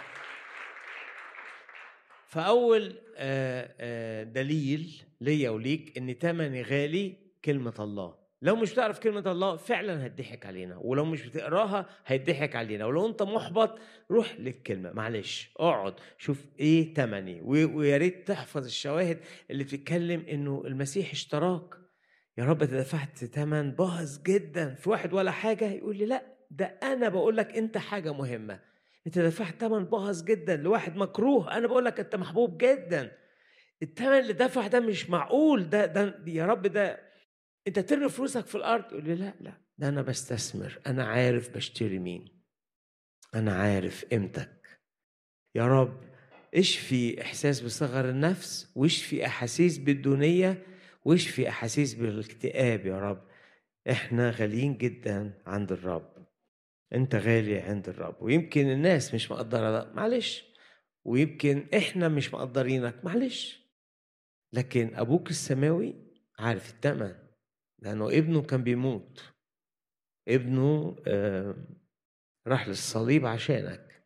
فأول آه، آه، دليل ليا وليك إن تمني غالي كلمة الله. لو مش بتعرف كلمة الله فعلا هتضحك علينا. ولو مش بتقراها هيضحك علينا. ولو أنت محبط روح للكلمة. معلش اقعد شوف إيه تمني. ويا ريت تحفظ الشواهد اللي بتتكلم إنه المسيح اشتراك. يا رب دفعت تمن باهظ جدا في واحد ولا حاجة؟ يقول لي لا. ده أنا بقول لك أنت حاجة مهمة. أنت دفعت تمن باهظ جدا لواحد مكروه. أنا بقول لك أنت محبوب جدا. التمن اللي دفع ده مش معقول. ده ده يا رب ده أنت ترمي فلوسك في الأرض؟ يقول لي لا لا. ده أنا بستثمر. أنا عارف بشتري مين. أنا عارف قيمتك. يا رب اشفي إحساس بصغر النفس؟ واشفي أحاسيس بالدونيه واشفي أحاسيس بالاكتئاب يا رب؟ إحنا غاليين جدا عند الرب. انت غالي عند الرب. ويمكن الناس مش مقدرة ده. معلش. ويمكن إحنا مش مقدرينك. معلش. لكن أبوك السماوي عارف الثمن لأنه ابنه كان بيموت. ابنه راح للصليب عشانك.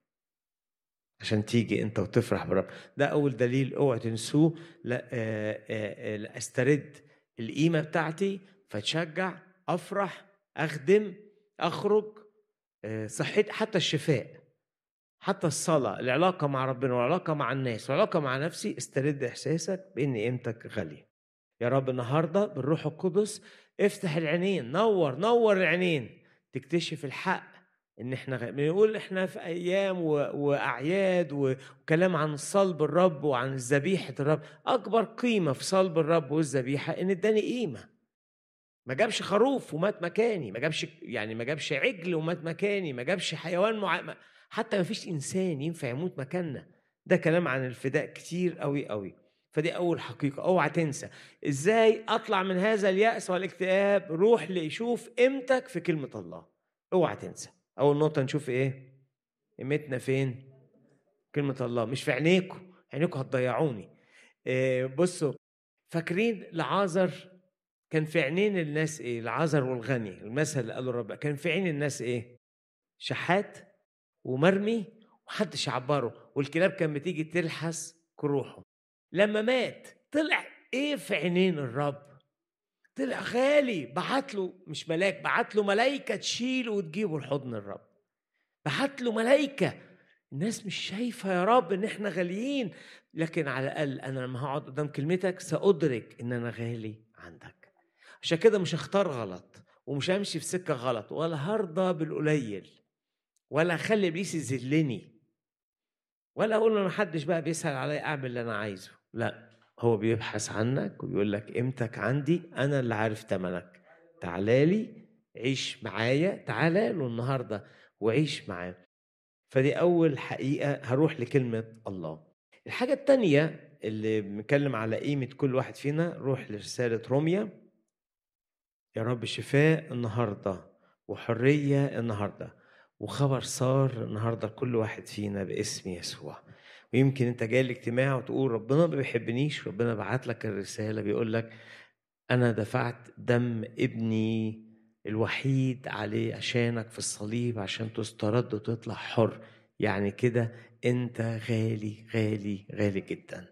عشان تيجي انت وتفرح برب ده أول دليل. اوعى تنسوه. لا, آه، آه، آه، لا أسترد القيمة بتاعتي. فتشجع أفرح أخدم أخرج. صحيت حتى الشفاء حتى الصلاة العلاقة مع ربنا والعلاقة مع الناس والعلاقة مع نفسي استرد إحساسك بإن قيمتك غالية. يا رب النهاردة بالروح القدس افتح العينين نور نور العينين تكتشف الحق إن إحنا غ- بنقول إحنا في أيام و... وأعياد و- وكلام عن صلب الرب وعن ذبيحة الرب. أكبر قيمة في صلب الرب والذبيحة إن إداني قيمة. ما جابش خروف ومات مكاني ما جابش يعني ما جابش عجل ومات مكاني ما جابش حيوان مع... حتى ما فيش إنسان ينفع يموت مكاننا. ده كلام عن الفداء كتير قوي قوي فدي أول حقيقة. أوعى تنسى. إزاي أطلع من هذا اليأس والاكتئاب؟ روح لشوف قيمتك في كلمة الله. أوعى تنسى. أول نقطة نشوف إيه؟ قيمتنا فين؟ كلمة الله. مش في عينيكم عينيكم هتضيعوني. إيه بصوا. فاكرين لعازر كان في عينين الناس إيه؟ العازر والغني المثل اللي قاله الرب كان في عين الناس إيه؟ شحات ومرمي ومحدش يعبره والكلاب كان بتيجي تلحس كروحه. لما مات طلع إيه في عينين الرب؟ طلع غالي بعت له مش ملاك بعت له ملايكة تشيله وتجيبه لحضن الرب. بعت له ملايكة. الناس مش شايفة يا رب إن إحنا غاليين. لكن على الأقل أنا لما هقعد قدام كلمتك سأدرك إن أنا غالي عندك. عشان كده مش هختار غلط ومش همشي في سكة غلط ولا هرضى بالقليل ولا اخلي إبليس يذلني ولا أقول له محدش بقى بيسأل عليا أعمل اللي أنا عايزه. لا هو بيبحث عنك ويقول لك قيمتك عندي أنا اللي عارف تمنك. تعالى لي عيش معايا تعالى له النهارده وعيش معاه. فدي أول حقيقة هروح لكلمة الله. الحاجة الثانية اللي بنتكلم على قيمة كل واحد فينا روح لرسالة روميا يا رب شفاء النهارده وحرية النهارده وخبر صار النهارده كل واحد فينا باسم يسوع. ويمكن انت جاي الاجتماع وتقول ربنا ما بيحبنيش ربنا بعت لك الرسالة بيقول لك أنا دفعت دم ابني الوحيد عليه عشانك في الصليب عشان تسترد وتطلع حر. يعني كده انت غالي غالي غالي جدا.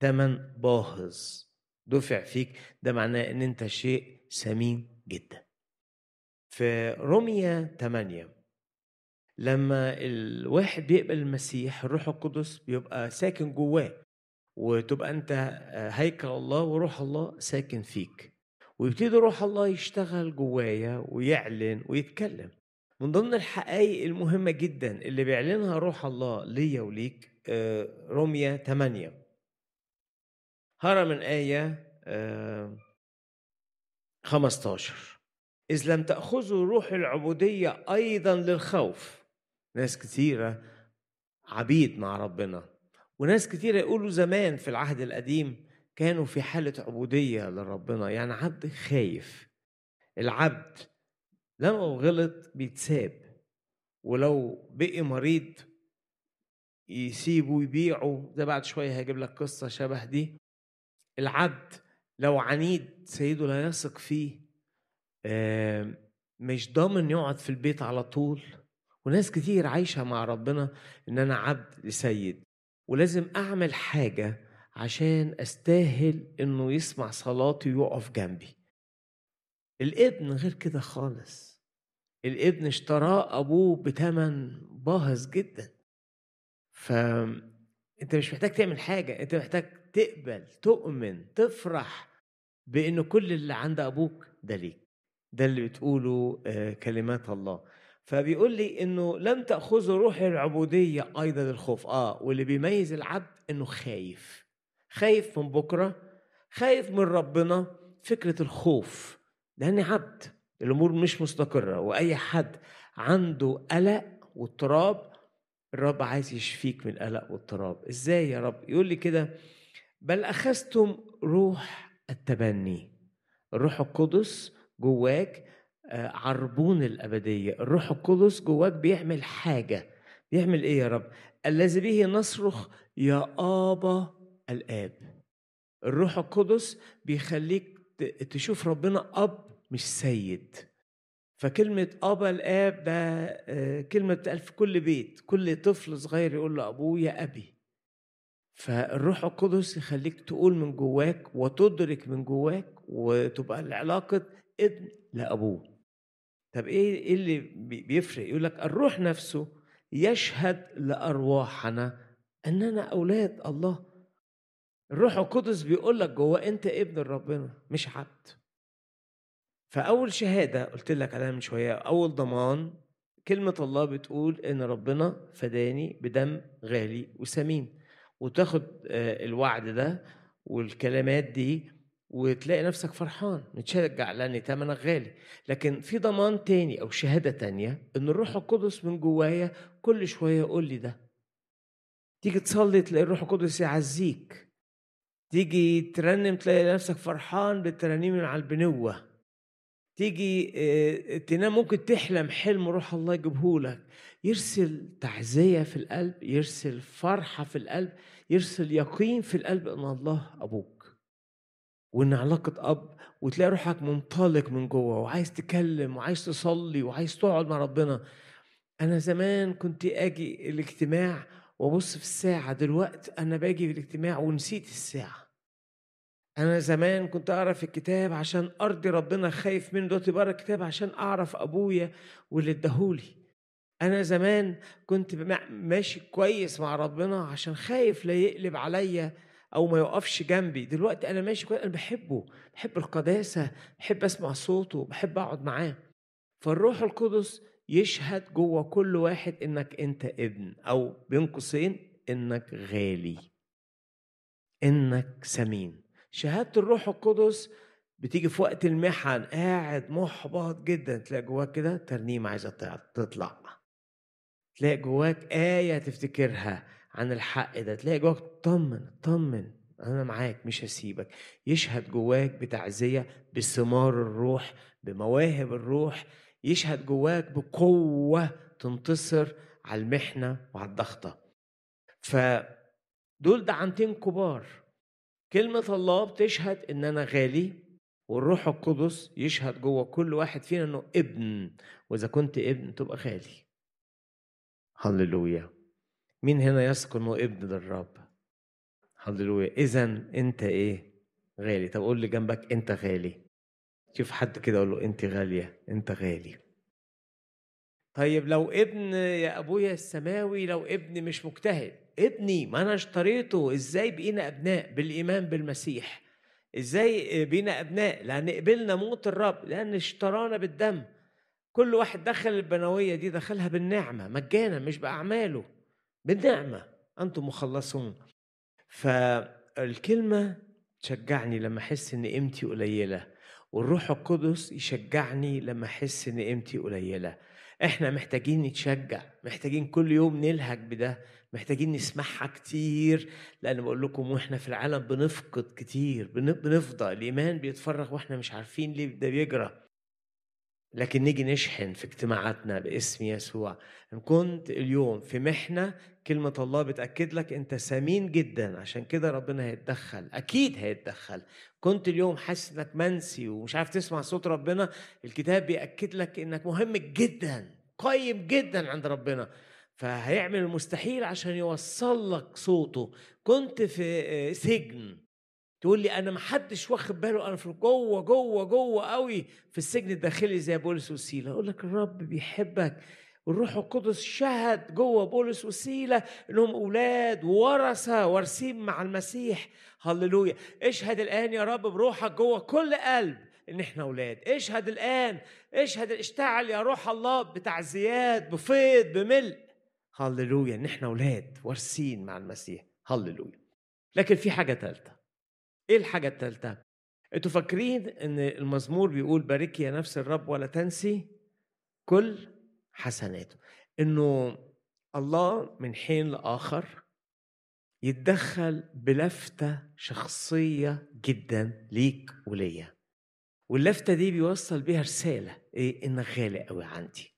تمن باهظ. دفع فيك. ده معناه ان انت شيء ثمين جدا. في روميا 8 لما الواحد بيقبل المسيح الروح القدس بيبقى ساكن جواه وتبقى أنت هيكل الله وروح الله ساكن فيك. ويبتدي روح الله يشتغل جوايا ويعلن ويتكلم. من ضمن الحقائق المهمة جدا اللي بيعلنها روح الله ليا وليك آه، روميا 8 هرى من آية آه، 15 إذ لم تأخذوا روح العبودية أيضا للخوف. ناس كثيرة عبيد مع ربنا. وناس كثيرة يقولوا زمان في العهد القديم كانوا في حالة عبودية لربنا. يعني عبد خايف. العبد لما غلط بيتساب. ولو بقي مريض يسيبه يبيعه. ده بعد شوية هجيب لك قصة شبه دي. العبد لو عنيد سيده لا يثق فيه مش ضامن يقعد في البيت على طول. وناس كتير عايشة مع ربنا إن أنا عبد لسيد. ولازم أعمل حاجة عشان أستاهل إنه يسمع صلاتي ويقف جنبي. الابن غير كده خالص. الابن اشتراه أبوه بتمن باهظ جدا. فأنت مش محتاج تعمل حاجة أنت محتاج تقبل تؤمن تفرح بأن كل اللي عند أبوك ده ليك. ده اللي بتقوله آه، كلمات الله. فبيقول لي إنه لم تاخذوا روح العبودية أيضا للخوف آه واللي بيميز العبد إنه خايف. خايف من بكرة خايف من ربنا فكرة الخوف. لأني عبد الأمور مش مستقرة. وأي حد عنده قلق واضطراب الرب عايز يشفيك من القلق واضطراب إزاي يا رب؟ يقول لي كده بل أخذتم روح التبني. الروح القدس جواك آه، عربون الأبدية. الروح القدس جواك بيعمل حاجة. بيعمل إيه يا رب؟ الذي به نصرخ يا آبا الآب. الروح القدس بيخليك تشوف ربنا أب مش سيد. فكلمة أبا الآب ده آه، كلمة بتقال في كل بيت. كل طفل صغير يقول لأبوه يا أبي. فالروح القدس يخليك تقول من جواك وتدرك من جواك وتبقى العلاقة ابن لأبوه. طب إيه إيه اللي بي- بيفرق؟ يقول لك الروح نفسه يشهد لأرواحنا أننا أولاد الله. الروح القدس بيقول لك جوه أنت ابن ربنا مش عبد. فأول شهادة قلت لك عليها من شوية أول ضمان كلمة الله بتقول إن ربنا فداني بدم غالي وثمين وتاخد آه، الوعد ده والكلمات دي وتلاقي نفسك فرحان متشجع لأن تمنك غالي. لكن في ضمان تاني أو شهادة تانية إن الروح القدس من جوايا كل شوية يقول لي ده. تيجي تصلي تلاقي الروح القدس يعزيك. تيجي ترنم تلاقي نفسك فرحان بالترانيم على البنوة. تيجي آه، تنام ممكن تحلم حلم روح الله يجيبهولك. يرسل تعزية في القلب يرسل فرحة في القلب. يرسل يقين في القلب إن الله أبوك وإن علاقة أب وتلاقي روحك منطلق من جوه وعايز تكلم وعايز تصلي وعايز تقعد مع ربنا. أنا زمان كنت آجي الاجتماع وأبص في الساعة دلوقتي أنا باجي في الاجتماع ونسيت الساعة. أنا زمان كنت أقرأ في الكتاب عشان أرضي ربنا خايف منه دلوقتي بقرأ الكتاب عشان أعرف أبويا واللي اداهولي. أنا زمان كنت ماشي كويس مع ربنا عشان خايف لا يقلب عليا أو ما يقفش جنبي. دلوقتي أنا ماشي كويس أنا بحبه بحب القداسة بحب أسمع صوته بحب أقعد معاه. فالروح القدس يشهد جوه كل واحد إنك أنت ابن أو بين قوسين إنك غالي إنك ثمين شهادة الروح القدس بتيجي في وقت المحن قاعد محبط جدا تلاقي جواك كده ترنيمة عايزة تطلع. تلاقي جواك آية تفتكرها عن الحق ده تلاقي جواك طمن طمن أنا معاك مش هسيبك. يشهد جواك بتعزية بثمار الروح بمواهب الروح. يشهد جواك بقوة تنتصر على المحنة وعلى الضغطة. فدول دعمتين كبار. كلمة الله بتشهد إن أنا غالي والروح القدس يشهد جوه كل واحد فينا إنه ابن. وإذا كنت ابن تبقى غالي. هللويا مين هنا إنه ابن للرب؟ هللويا اذا أنت إيه؟ غالي. طب قول لي جنبك أنت غالي. شوف حد كده قول له أنت غالية أنت غالي. طيب لو ابن يا أبويا السماوي لو ابن مش مجتهد. ابني ما أنا اشتريته. إزاي بقينا أبناء؟ بالإيمان بالمسيح. إزاي بقينا أبناء؟ لأن قبلنا موت الرب لأن اشترانا بالدم. كل واحد دخل البنوية دي دخلها بالنعمة مجانا مش بأعماله بالنعمة أنتم مخلصون. فالكلمة تشجعني لما أحس إن قيمتي قليلة والروح القدس يشجعني لما أحس إن قيمتي قليلة. إحنا محتاجين نتشجع محتاجين كل يوم نلهج بده محتاجين نسمعها كتير لأن بقول لكم وإحنا في العالم بنفقد كتير بنفضى الإيمان بيتفرغ وإحنا مش عارفين ليه ده بيجرى. لكن نيجي نشحن في اجتماعاتنا باسم يسوع. إن كنت اليوم في محنة كلمة الله بتأكد لك أنت ثمين جدا. عشان كده ربنا هيتدخل. أكيد هيتدخل. كنت اليوم حاسس إنك منسي ومش عارف تسمع صوت ربنا. الكتاب بيأكد لك إنك مهم جدا قيم جدا عند ربنا. فهيعمل المستحيل عشان يوصل لك صوته. كنت في سجن. تقول لي أنا ما حدش واخد باله أنا في جوه جوه جوه قوي في السجن الداخلي زي بولس وسيله أقول لك الرب بيحبك. والروح القدس شهد جوه بولس وسيله إنهم أولاد وورثه وارثين مع المسيح. هللويا. اشهد الآن يا رب بروحك جوه كل قلب إن إحنا أولاد. اشهد الآن اشهد اشتعل يا روح الله بتعزيات بفيض بملء. هللويا إن إحنا أولاد وارثين مع المسيح. هللويا. لكن في حاجة ثالثه إيه الحاجة الثالثه أنتوا فاكرين إن المزمور بيقول باركي يا نفس الرب ولا تنسي كل حسناته؟ إنه الله من حين لآخر يتدخل بلفتة شخصية جدا ليك وليا. واللفتة دي بيوصل بيها رسالة إيه؟ إنك غالي قوي عندي.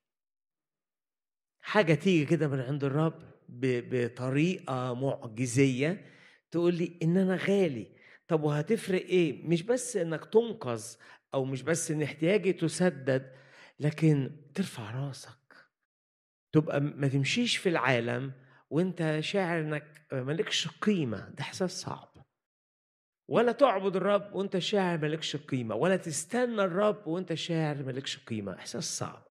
حاجة تيجي كده من عند الرب بطريقة معجزية تقول لي إن أنا غالي. طب وهتفرق إيه؟ مش بس إنك تنقذ أو مش بس إن احتياجي تسدد لكن ترفع راسك. تبقى ما تمشيش في العالم وأنت شاعر إنك مالكش قيمة. ده إحساس صعب. ولا تعبد الرب وأنت شاعر مالكش قيمة ولا تستنى الرب وأنت شاعر مالكش قيمة. إحساس صعب.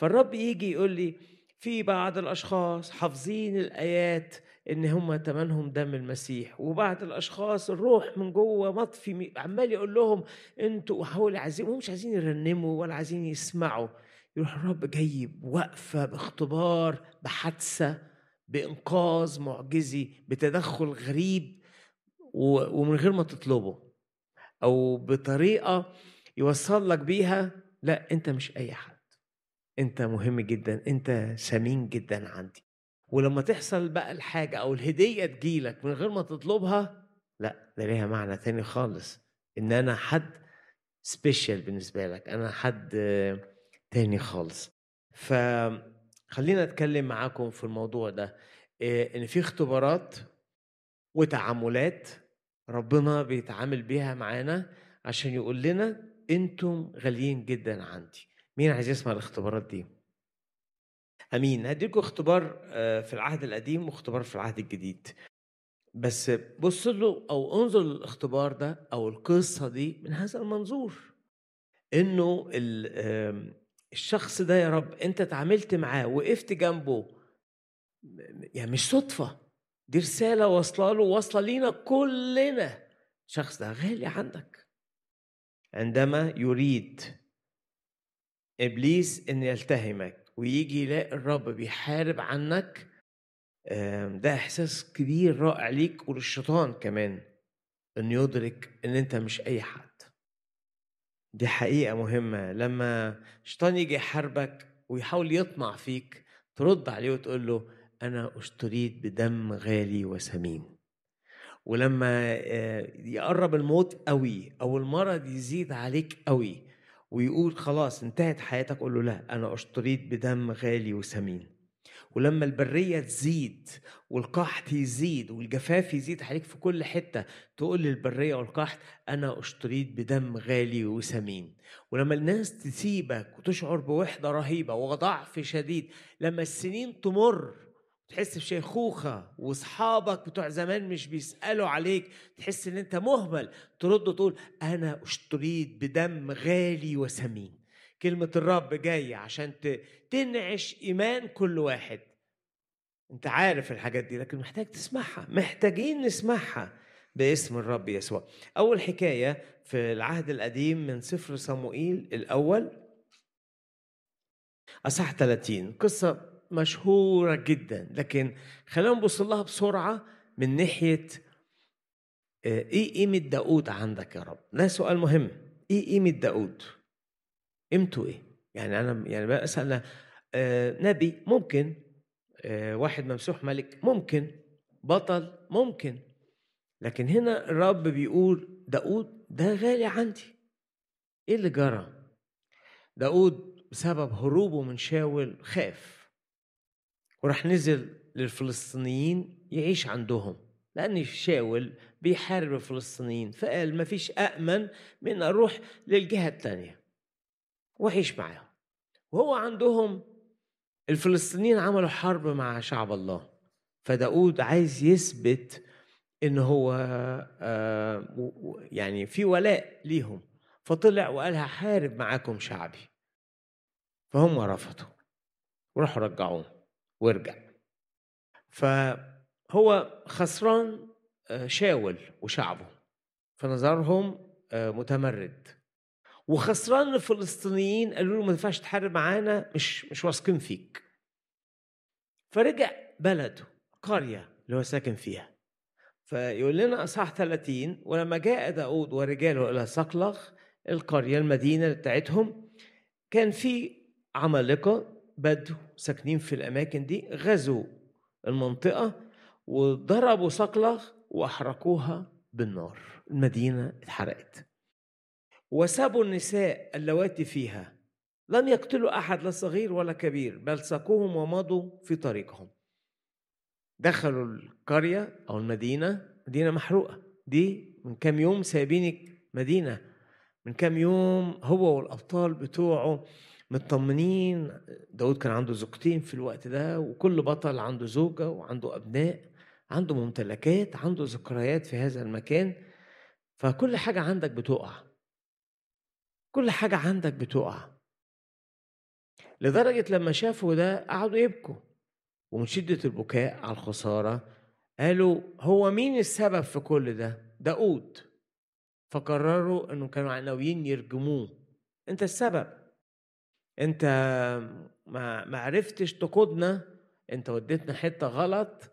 فالرب يجي يقول لي في بعض الأشخاص حافظين الآيات إن هم تمنهم دم المسيح. وبعض الأشخاص الروح من جوه مطفي عمال يقول لهم أنتوا حاولوا عايزين هم مش عايزين يرنموا ولا عايزين يسمعوا. يروح الرب جايب وقفة باختبار بحادثة بإنقاذ معجزي بتدخل غريب ومن غير ما تطلبه. أو بطريقة يوصل لك بيها لا أنت مش أي حد. أنت مهم جدا أنت ثمين جدا عندي. ولما تحصل بقى الحاجة أو الهدية تجيلك من غير ما تطلبها لا ده ليها معنى تاني خالص. إن أنا حد سبيشال بالنسبة لك أنا حد تاني خالص. فخلينا أتكلم معاكم في الموضوع ده. إن في اختبارات وتعاملات ربنا بيتعامل بيها معانا عشان يقول لنا أنتم غاليين جدا عندي. مين عايز يسمع الاختبارات دي؟ أمين. هديكم اختبار آه، في العهد القديم واختبار في العهد الجديد. بس بص له أو انظر للاختبار ده أو القصة دي من هذا المنظور. إنه الشخص ده يا رب أنت اتعاملت معاه وقفت جنبه يعني مش صدفة دي رسالة واصلة له واصلة لينا كلنا. الشخص ده غالي عندك. عندما يريد إبليس أن يلتهمك ويجي يلاقي الرب بيحارب عنك ده إحساس كبير رائع ليك وللشيطان كمان أن يدرك أن أنت مش أي حد. دي حقيقة مهمة لما الشيطان يجي يحاربك ويحاول يطمع فيك ترد عليه وتقول له أنا أشتريت بدم غالي وثمين ولما آه، يقرب الموت قوي أو المرض يزيد عليك قوي ويقول خلاص انتهت حياتك قول له لا أنا أشتريت بدم غالي وثمين ولما البرية تزيد والقحط يزيد والجفاف يزيد عليك في كل حتة تقول للبرية والقحط أنا أشتريت بدم غالي وثمين ولما الناس تسيبك وتشعر بوحدة رهيبة وضعف شديد لما السنين تمر تحس بشيخوخة واصحابك بتوع زمان مش بيسألوا عليك تحس إن أنت مهمل ترد تقول أنا اشتريت بدم غالي وثمين كلمة الرب جاية عشان تنعش إيمان كل واحد. أنت عارف الحاجات دي لكن محتاج تسمعها محتاجين نسمعها باسم الرب يسوع. أول حكاية في العهد القديم من سفر صموئيل الأول اصح 30 قصة مشهورة جدا. لكن خلينا نبص لها بسرعة من ناحية آه، إيه قيمة داود عندك يا رب؟ ده سؤال مهم. إيه قيمة داود قيمته إيه؟ يعني أنا يعني بسأل آه، نبي ممكن آه، واحد ممسوح ملك ممكن بطل ممكن. لكن هنا الرب بيقول داود ده غالي عندي. إيه اللي جرى؟ داود بسبب هروبه من شاول خاف. وراح نزل للفلسطينيين يعيش عندهم. لأن شاول بيحارب الفلسطينيين فقال مفيش أأمن من أروح للجهة التانية. وأعيش معاهم. وهو عندهم الفلسطينيين عملوا حرب مع شعب الله. فداود عايز يثبت إن هو آه، يعني في ولاء ليهم. فطلع وقال هحارب معاكم شعبي. فهم رفضوا. وراحوا رجعوه وارجع. فهو خسران آه، شاول وشعبه. فنظرهم آه، متمرد. وخسران الفلسطينيين قالوا له ما ينفعش تحارب معانا مش مش واثقين فيك. فرجع بلده قرية اللي هو ساكن فيها. فيقول لنا أصحاح 30 ولما جاء داود ورجاله إلى صقلغ القرية المدينة بتاعتهم كان في عمالقة بدو ساكنين في الأماكن دي غزوا المنطقة وضربوا صقلغ وأحرقوها بالنار. المدينة اتحرقت. وسابوا النساء اللواتي فيها. لم يقتلوا أحد لا صغير ولا كبير بل ساقوهم ومضوا في طريقهم. دخلوا القرية أو المدينة مدينة محروقة. دي من كام يوم سايبين مدينة. من كام يوم هو والأبطال بتوعه مطمنين داود كان عنده زوجتين في الوقت ده وكل بطل عنده زوجة وعنده أبناء عنده ممتلكات عنده ذكريات في هذا المكان. فكل حاجة عندك بتقع. كل حاجة عندك بتقع. لدرجة لما شافوا ده قعدوا يبكوا. ومن شدة البكاء على الخسارة قالوا هو مين السبب في كل ده؟ داود. فقرروا إنه كانوا ناويين يرجموه. أنت السبب. أنت ما ما عرفتش تقودنا أنت وديتنا حتة غلط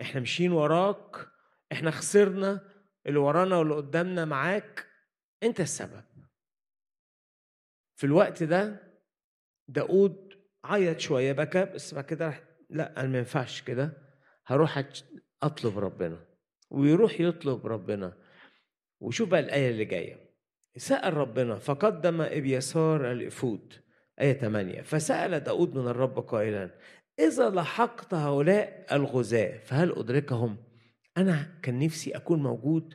إحنا ماشيين وراك إحنا خسرنا اللي ورانا واللي قدامنا معاك أنت السبب. في الوقت ده داود عيط شوية بكى بس بعد كده راح لا أنا ما ينفعش كده هروح أطلب ربنا ويروح يطلب ربنا. وشوف بقى الآية اللي جاية. سأل ربنا فقدم إبيسار الإفود. آية 8 فسأل داود من الرب قائلا إذا لحقت هؤلاء الغزاة فهل أدركهم؟ أنا كان نفسي أكون موجود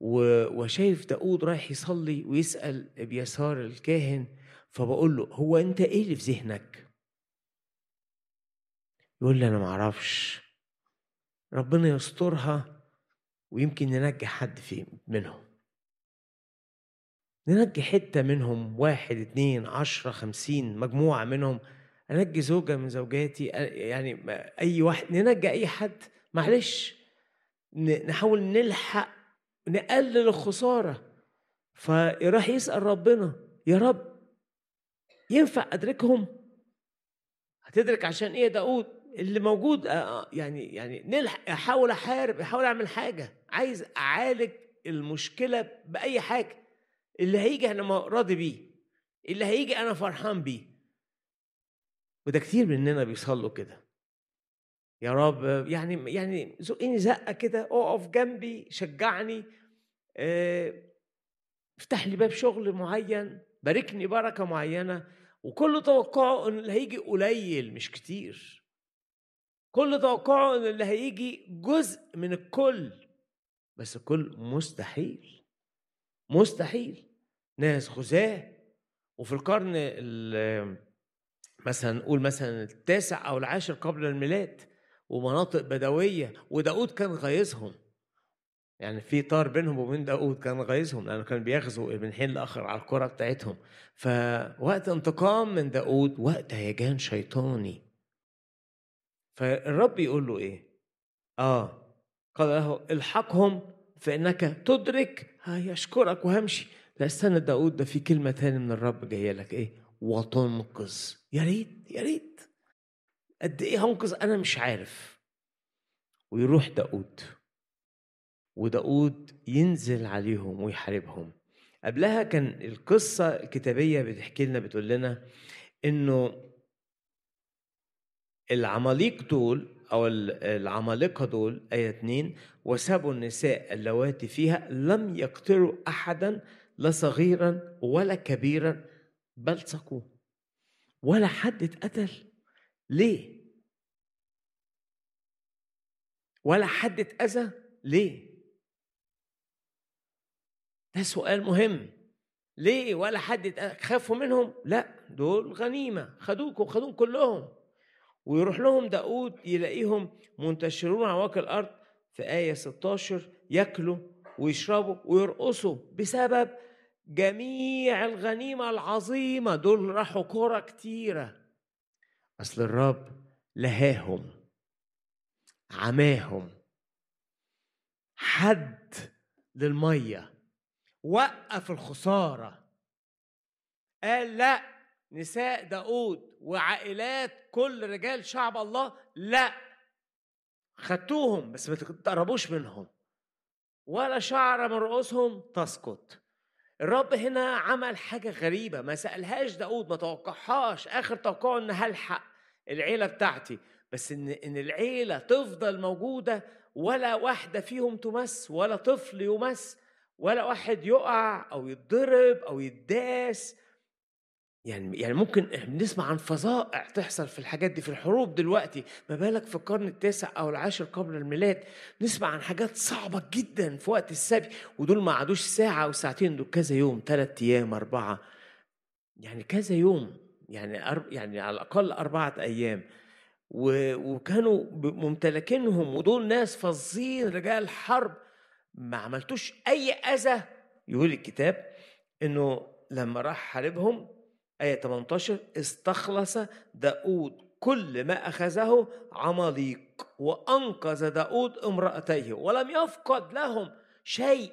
وشايف داود رايح يصلي ويسأل ابيسار الكاهن فبقول له هو أنت إيه اللي في ذهنك؟ يقول لي أنا معرفش ربنا يسترها ويمكن ننجي حد في منهم ننجي حتة منهم واحد اتنين عشرة خمسين مجموعة منهم. أنجي زوجة من زوجاتي يعني أي واحد ننجي أي حد. معلش نحاول نلحق نقلل الخسارة. فراح يسأل ربنا يا رب ينفع أدركهم؟ هتدرك عشان يا داود اللي موجود يعني يعني نلحق أحاول أحارب أحاول أعمل حاجة. عايز أعالج المشكلة بأي حاجة. اللي هيجي أنا راضي بيه اللي هيجي أنا فرحان بيه. وده كتير مننا بيصلوا كده. يا رب يعني يعني زقني زقة كده اقف جنبي شجعني آه، افتح لي باب شغل معين باركني بركة معينة. وكل توقعه إن اللي هيجي قليل مش كتير. كل توقعه إن اللي هيجي جزء من الكل. بس الكل مستحيل. مستحيل. ناس غزاة وفي القرن ال- مثلا نقول مثلا التاسع أو العاشر قبل الميلاد ومناطق بدوية وداود كان غايزهم. يعني في طار بينهم وبين داود كان غايزهم لأنه كان بيغزوا من حين لاخر على القرى بتاعتهم. فوقت انتقام من داود وقت هيجان شيطاني. فالرب يقول له إيه؟ آه. قال له الحقهم فإنك تدرك هيشكرك وهمشي. لا استنى داود ده في كلمة تاني من الرب جاية لك. إيه؟ وتنقذ. يا ريت يا ريت. قد إيه هنقذ؟ أنا مش عارف. ويروح داود وداود ينزل عليهم ويحاربهم. قبلها كان القصة الكتابية بتحكي لنا بتقول لنا إنه العماليق دول ال- العمالقة دول آية 2 وسابوا النساء اللواتي فيها لم يقتلوا احدا لا صغيرا ولا كبيرا بل سقوه ولا حد اتقتل ليه؟ ولا حد اتأذى ليه؟ ده سؤال مهم ليه ولا حد؟ خافوا منهم؟ لا دول غنيمة خدوكم خدوهم كلهم ويروح لهم داود يلاقيهم منتشرون على وجه الأرض في آية 16 ياكلوا ويشربوا ويرقصوا بسبب جميع الغنيمة العظيمة دول راحوا كرة كتيرة. أصل الرب لهاهم عماهم. حد للمية وقف الخسارة. قال لا نساء داود وعائلات كل رجال شعب الله لا. خدتوهم بس ما تقربوش منهم. ولا شعر من رؤوسهم تسقط. الرب هنا عمل حاجة غريبة. ما سألهاش داود ما توقعهاش. آخر توقعه إن هلحق العيلة بتاعتي. بس إن إن العيلة تفضل موجودة ولا واحدة فيهم تمس ولا طفل يمس ولا واحد يقع أو يتضرب أو يداس يعني يعني ممكن بنسمع عن فظائع تحصل في الحاجات دي في الحروب دلوقتي ما بالك في القرن التاسع أو العاشر قبل الميلاد نسمع عن حاجات صعبة جدا في وقت السبي ودول ما عادوش ساعة أو ساعتين دول كذا يوم ثلاث أيام أربعة يعني كذا يوم يعني أرب يعني على الأقل أربعة أيام وكانوا ممتلكينهم ودول ناس فظين رجال حرب ما عملتوش أي أذى يقول الكتاب إنه لما راح حاربهم آية 18 استخلص داود كل ما أخذه عماليق وأنقذ داود امرأتيه ولم يفقد لهم شيء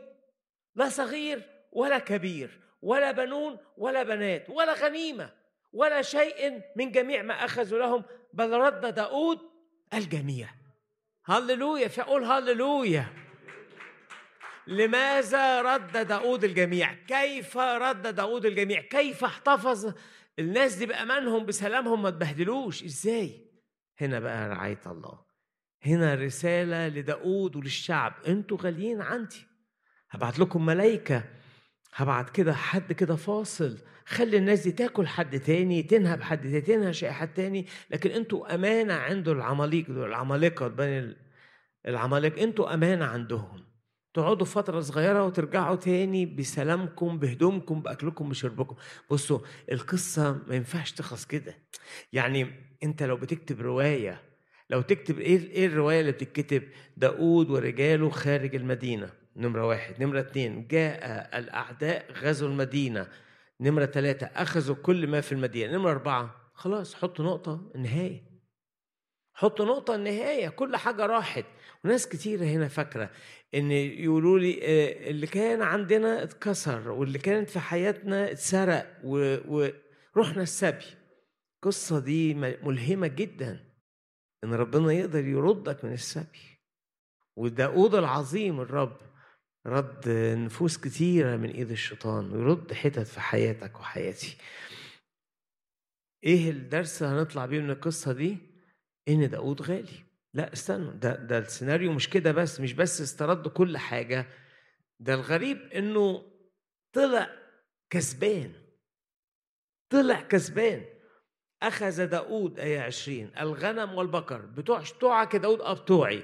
لا صغير ولا كبير ولا بنون ولا بنات ولا غنيمة ولا شيء من جميع ما أخذوا لهم بل رد داود الجميع. هللويا فأقول هللويا. لماذا رد داود الجميع؟ كيف رد داود الجميع؟ كيف احتفظ الناس دي بأمانهم بسلامهم ما تبهدلوش؟ إزاي؟ هنا بقى رعاية الله. هنا رسالة لداود وللشعب. أنتوا غاليين عندي. هبعت لكم ملايكة. هبعت كده حد كده فاصل. خلي الناس دي تاكل حد تاني تنهب حد تاني تنهش حد تاني. لكن أنتوا أمانة عنده العماليق دول العمالقة بني ال- العمالقة. أنتوا أمانة عندهم. تقعدوا فترة صغيرة وترجعوا تاني بسلامكم بهدومكم بأكلكم بشربكم. بصوا القصة ما ينفعش تخلص كده. يعني أنت لو بتكتب رواية لو تكتب إيه إيه الرواية اللي بتتكتب؟ داود ورجاله خارج المدينة نمرة واحد. نمرة اتنين جاء الأعداء غزوا المدينة. نمرة ثلاثة أخذوا كل ما في المدينة. نمرة أربعة خلاص حطوا نقطة النهاية حط نقطة النهاية كل حاجة راحت. وناس كتيرة هنا فاكرة إن يقولوا لي آه، اللي كان عندنا اتكسر واللي كانت في حياتنا اتسرق ورحنا السبي. القصة دي ملهمة جدا. إن ربنا يقدر يردك من السبي. وداود العظيم الرب رد نفوس كتيرة من إيد الشيطان ويرد حتت في حياتك وحياتي. إيه الدرس اللي هنطلع بيه من القصة دي؟ إن داود غالي. لا استنوا ده ده السيناريو مش كده بس مش بس استرد كل حاجة. ده الغريب إنه طلع كسبان. طلع كسبان. أخذ داود آية 20 الغنم والبقر. بتوع بتوعك داود آه بتوعي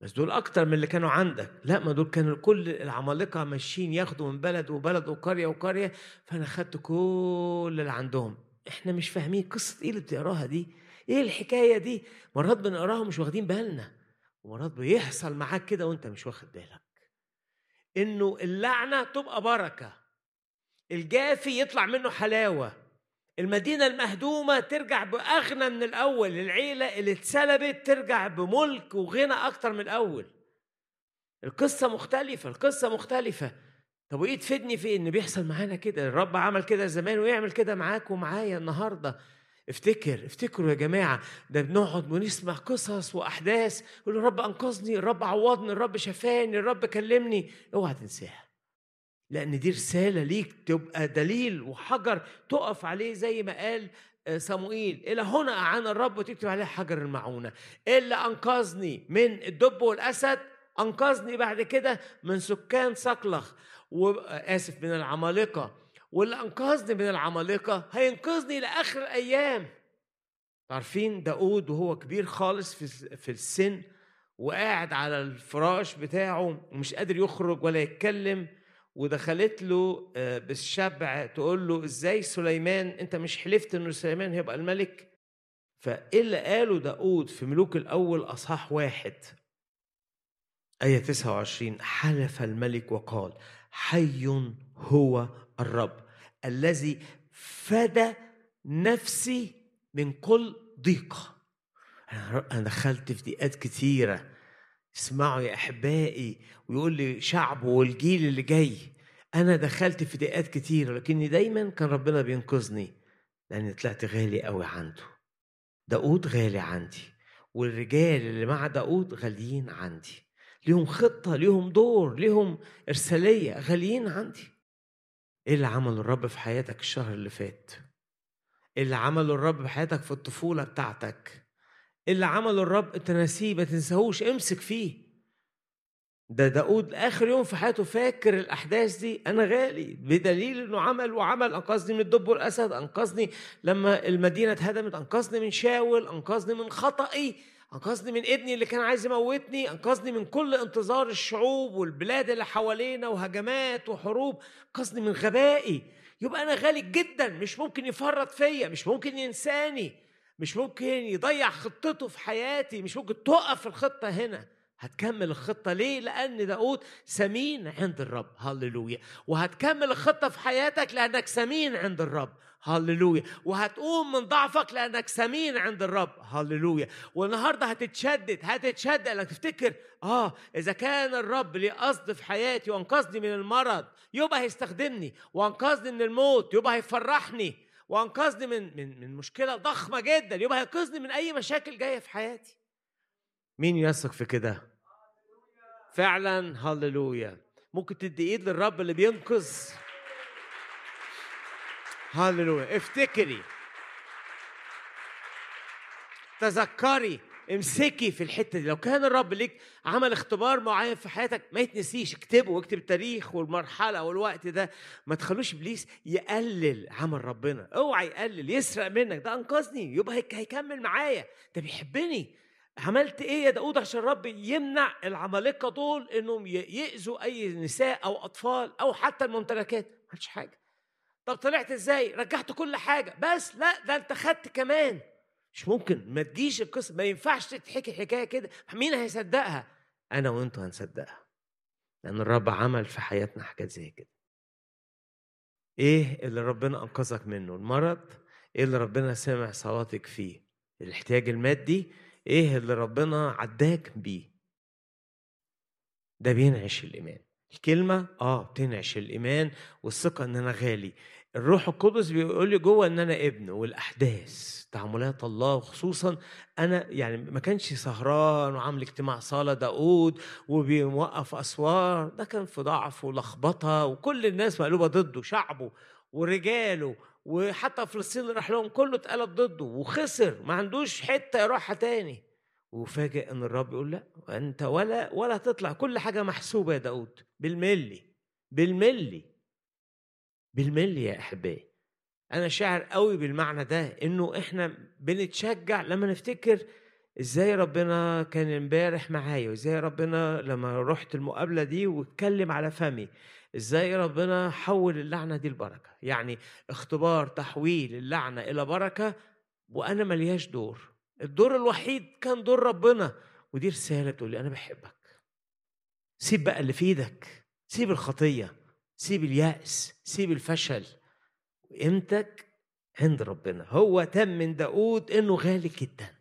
بس دول أكتر من اللي كانوا عندك. لا ما دول كانوا كل العمالقة ماشيين ياخدوا من بلد وبلد وقرية وقرية. فأنا خدت كل اللي عندهم. إحنا مش فاهمين قصة إيه اللي بتقراها دي. إيه الحكاية دي؟ مرات بنقراها ومش واخدين بالنا ومرات بيحصل معاك كده وأنت مش واخد بالك. إنه اللعنة تبقى بركة الجافي يطلع منه حلاوة المدينة المهدومة ترجع بأغنى من الأول العيلة اللي اتسلبت ترجع بملك وغنى أكتر من الأول. القصة مختلفة القصة مختلفة. طب وإيه تفيدني في إن بيحصل معانا كده؟ الرب عمل كده زمان ويعمل كده معاك ومعايا النهاردة. افتكر افتكروا يا جماعة ده بنقعد ونسمع قصص وأحداث يقول الرب أنقذني الرب عوضني الرب شفاني الرب كلمني. اوعى تنساها. لأن دي رسالة ليك تبقى دليل وحجر تقف عليه زي ما قال آه، صموئيل. إلى هنا أعان الرب وتكتب عليه حجر المعونة. اللي أنقذني من الدب والأسد أنقذني بعد كده من سكان صقلخ وآسف من العمالقة. واللي أنقذني من العمالقة هينقذني لآخر الأيام عارفين داود وهو كبير خالص في في السن وقاعد على الفراش بتاعه ومش قادر يخرج ولا يتكلم ودخلت له آه، بالشبع تقول له إزاي سليمان؟ أنت مش حلفت انه سليمان هيبقى الملك؟ فإيه اللي قاله داود في ملوك الأول أصحاح واحد آية 29 حلف الملك وقال حي هو الرب. الذي فدى نفسي من كل ضيقة. أنا دخلت في ضيقات كتيرة. اسمعوا يا أحبائي ويقول لي شعبه والجيل اللي جاي. أنا دخلت في ضيقات كتيرة لكني دايما كان ربنا بينقذني لأني طلعت غالي قوي عنده. داود غالي عندي والرجال اللي مع داود غاليين عندي. ليهم خطة ليهم دور ليهم إرسالية غاليين عندي. إيه اللي عمله الرب في حياتك الشهر اللي فات؟ إيه اللي عمله الرب في حياتك في الطفولة بتاعتك؟ إيه اللي عمله الرب؟ أنت ناسيه ما تنساهوش امسك فيه. ده داود آخر يوم في حياته فاكر الأحداث دي. أنا غالي بدليل إنه عمل وعمل. أنقذني من الدب والأسد أنقذني لما المدينة اتهدمت. أنقذني من شاول أنقذني من خطئي أنقذني من ابني اللي كان عايز يموتني أنقذني من كل انتظار الشعوب والبلاد اللي حوالينا وهجمات وحروب أنقذني من غبائي. يبقى أنا غالي جدا مش ممكن يفرط فيا مش ممكن ينساني مش ممكن يضيع خطته في حياتي مش ممكن تقف الخطة هنا. هتكمل الخطة ليه؟ لأن داود سمين عند الرب. هللويا. وهتكمل الخطة في حياتك لأنك سمين عند الرب. هللويا وهتقوم من ضعفك لأنك سمين عند الرب. هللويا والنهاردة هتتشدد. هتتشدد لأنك تفتكر آه إذا كان الرب ليه قصد في حياتي وأنقذني من المرض يبقى هيستخدمني. وأنقذني من الموت يبقى هيفرحني. وأنقذني من من من مشكلة ضخمة جدا. يبقى هينقذني من أي مشاكل جاية في حياتي. مين يثق في كده؟ فعلا هللويا ممكن تدي إيد للرب اللي بينقذ. هللويا افتكري تذكري امسكي في الحتة دي. لو كان الرب ليك عمل اختبار معين في حياتك ما يتنسيش اكتبه واكتب التاريخ والمرحلة والوقت ده. ما تخلوش إبليس يقلل عمل ربنا. اوعى يقلل يسرق منك. ده أنقذني. يبقى هيك- هيكمل معايا. ده بيحبني. عملت إيه يا داود عشان الرب يمنع العمالقة دول إنهم يأذوا أي نساء أو أطفال أو حتى الممتلكات؟ ما حاجة. طب طلعت إزاي؟ رجعت كل حاجة. بس لا ده أنت خدت كمان. مش ممكن. ما تجيش القصة. ما ينفعش تتحكي حكاية كده. مين هيصدقها؟ أنا وأنتوا هنصدقها. لأن الرب عمل في حياتنا حاجات زي كده. إيه اللي ربنا أنقذك منه؟ المرض. إيه اللي ربنا سمع صلاتك فيه؟ الاحتياج المادي. إيه اللي ربنا عداك بيه؟ ده بينعش الإيمان. الكلمة آه بتنعش الإيمان والثقة إن أنا غالي. الروح القدس بيقول لي جوه إن أنا ابن والأحداث تعاملات الله وخصوصا أنا يعني ما كانش سهران وعامل اجتماع صلاة داود وبيوقف أسوار ده كان في ضعف ولخبطة وكل الناس مقلوبة ضده شعبه ورجاله وحتى فلسطين اللي راح لهم كله اتقلب ضده وخسر ما عندوش حتة يروحها تاني. وفاجئ إن الرب يقول لا انت ولا ولا تطلع كل حاجة محسوبة يا داود. بالملي بالملي بالملي يا أحبائي. أنا شاعر قوي بالمعنى ده إنه إحنا بنتشجع لما نفتكر إزاي ربنا كان إمبارح معايا وإزاي ربنا لما رحت المقابلة دي واتكلم على فمي إزاي ربنا حول اللعنة دي لبركة. يعني اختبار تحويل اللعنة إلى بركة وأنا ملياش دور. الدور الوحيد كان دور ربنا ودي رسالة تقول لي أنا بحبك. سيب بقى اللي في إيدك سيب الخطية سيب اليأس سيب الفشل. قيمتك عند ربنا. هو تم من داود إنه غالي جدا.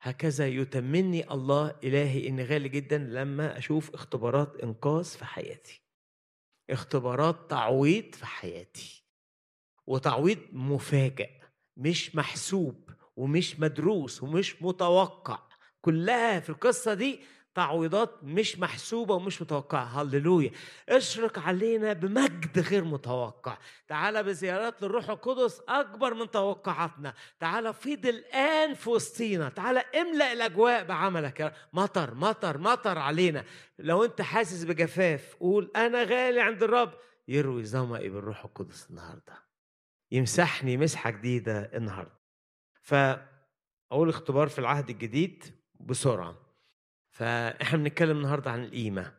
هكذا يتمني الله إلهي إني غالي جدا لما أشوف اختبارات إنقاذ في حياتي. اختبارات تعويض في حياتي. وتعويض مفاجئ مش محسوب. ومش مدروس ومش متوقع. كلها في القصة دي تعويضات مش محسوبة ومش متوقعة. هللويا. اشرق علينا بمجد غير متوقع. تعالى بزيارات للروح القدس أكبر من توقعاتنا. تعالى فيض الآن في وسطينا. تعالى املأ الأجواء بعملك. مطر مطر مطر علينا. لو أنت حاسس بجفاف قول أنا غالي عند الرب. يروي ظمئي بالروح القدس النهاردة. يمسحني مسحة جديدة النهاردة. فأول اختبار في العهد الجديد بسرعة. فإحنا بنتكلم النهارده عن القيمة.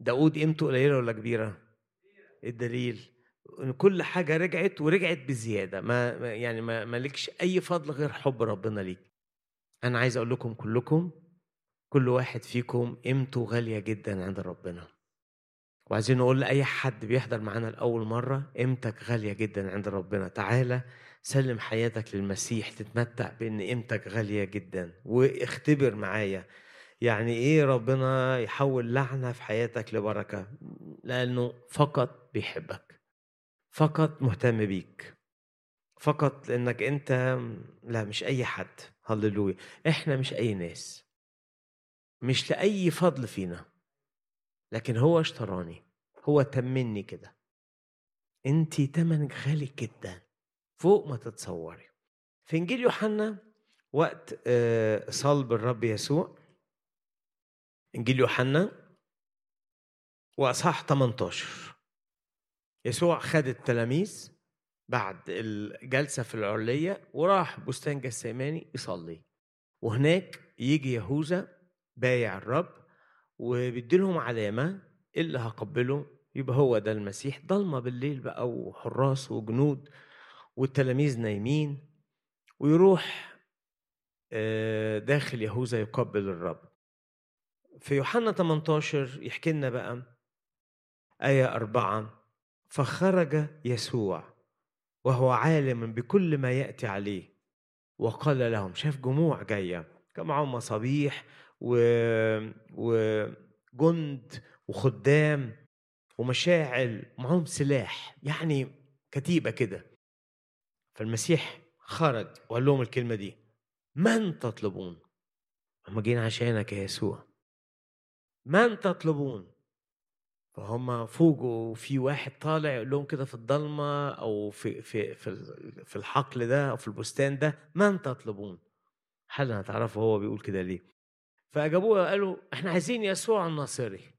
داود قيمته قليلة ولا كبيرة؟ الدليل إن كل حاجة رجعت ورجعت بزيادة. ما يعني ما مالكش أي فضل غير حب ربنا ليك. أنا عايز أقول لكم كلكم كل واحد فيكم قيمته غالية جدا عند ربنا. وعايزين نقول لأي حد بيحضر معانا لأول مرة قيمتك غالية جدا عند ربنا. تعالى سلم حياتك للمسيح تتمتع بإن قيمتك غالية جدا. واختبر معايا. يعني إيه ربنا يحول لعنة في حياتك لبركة؟ لأنه فقط بيحبك. فقط مهتم بيك. فقط لأنك أنت لا مش أي حد. هللويا. إحنا مش أي ناس. مش لأي فضل فينا. لكن هو اشتراني. هو تمني كده. انت تمنك غالي جدا. فوق ما تتصوري. في إنجيل يوحنا وقت آه، صلب الرب يسوع. إنجيل يوحنا وأصحاح 18 يسوع خد التلاميذ بعد الجلسة في العليه وراح بستان جسيماني يصلي. وهناك يجي يهوذا بايع الرب وبيديلهم علامة اللي هقبله. يبقى هو ده المسيح. ضلمة بالليل بقى وحراس وجنود. والتلاميذ نايمين ويروح آه، داخل يهوذا يقبل الرب. في يوحنا 18 يحكي لنا بقى آية أربعة فخرج يسوع وهو عالم بكل ما يأتي عليه وقال لهم شاف جموع جاية كان معاهم مصابيح و... وجند وخدام ومشاعل معاهم سلاح يعني كتيبة كده. فالمسيح خرج وقال لهم الكلمة دي من تطلبون؟ هم جايين عشانك يا يسوع. من تطلبون؟ فهم فوجئوا في واحد طالع يقول لهم كده في الضلمة أو في في في في الحقل ده أو في البستان ده من تطلبون؟ هل هتعرفوا هو بيقول كده ليه. فأجابوه قالوا إحنا عايزين يسوع الناصري.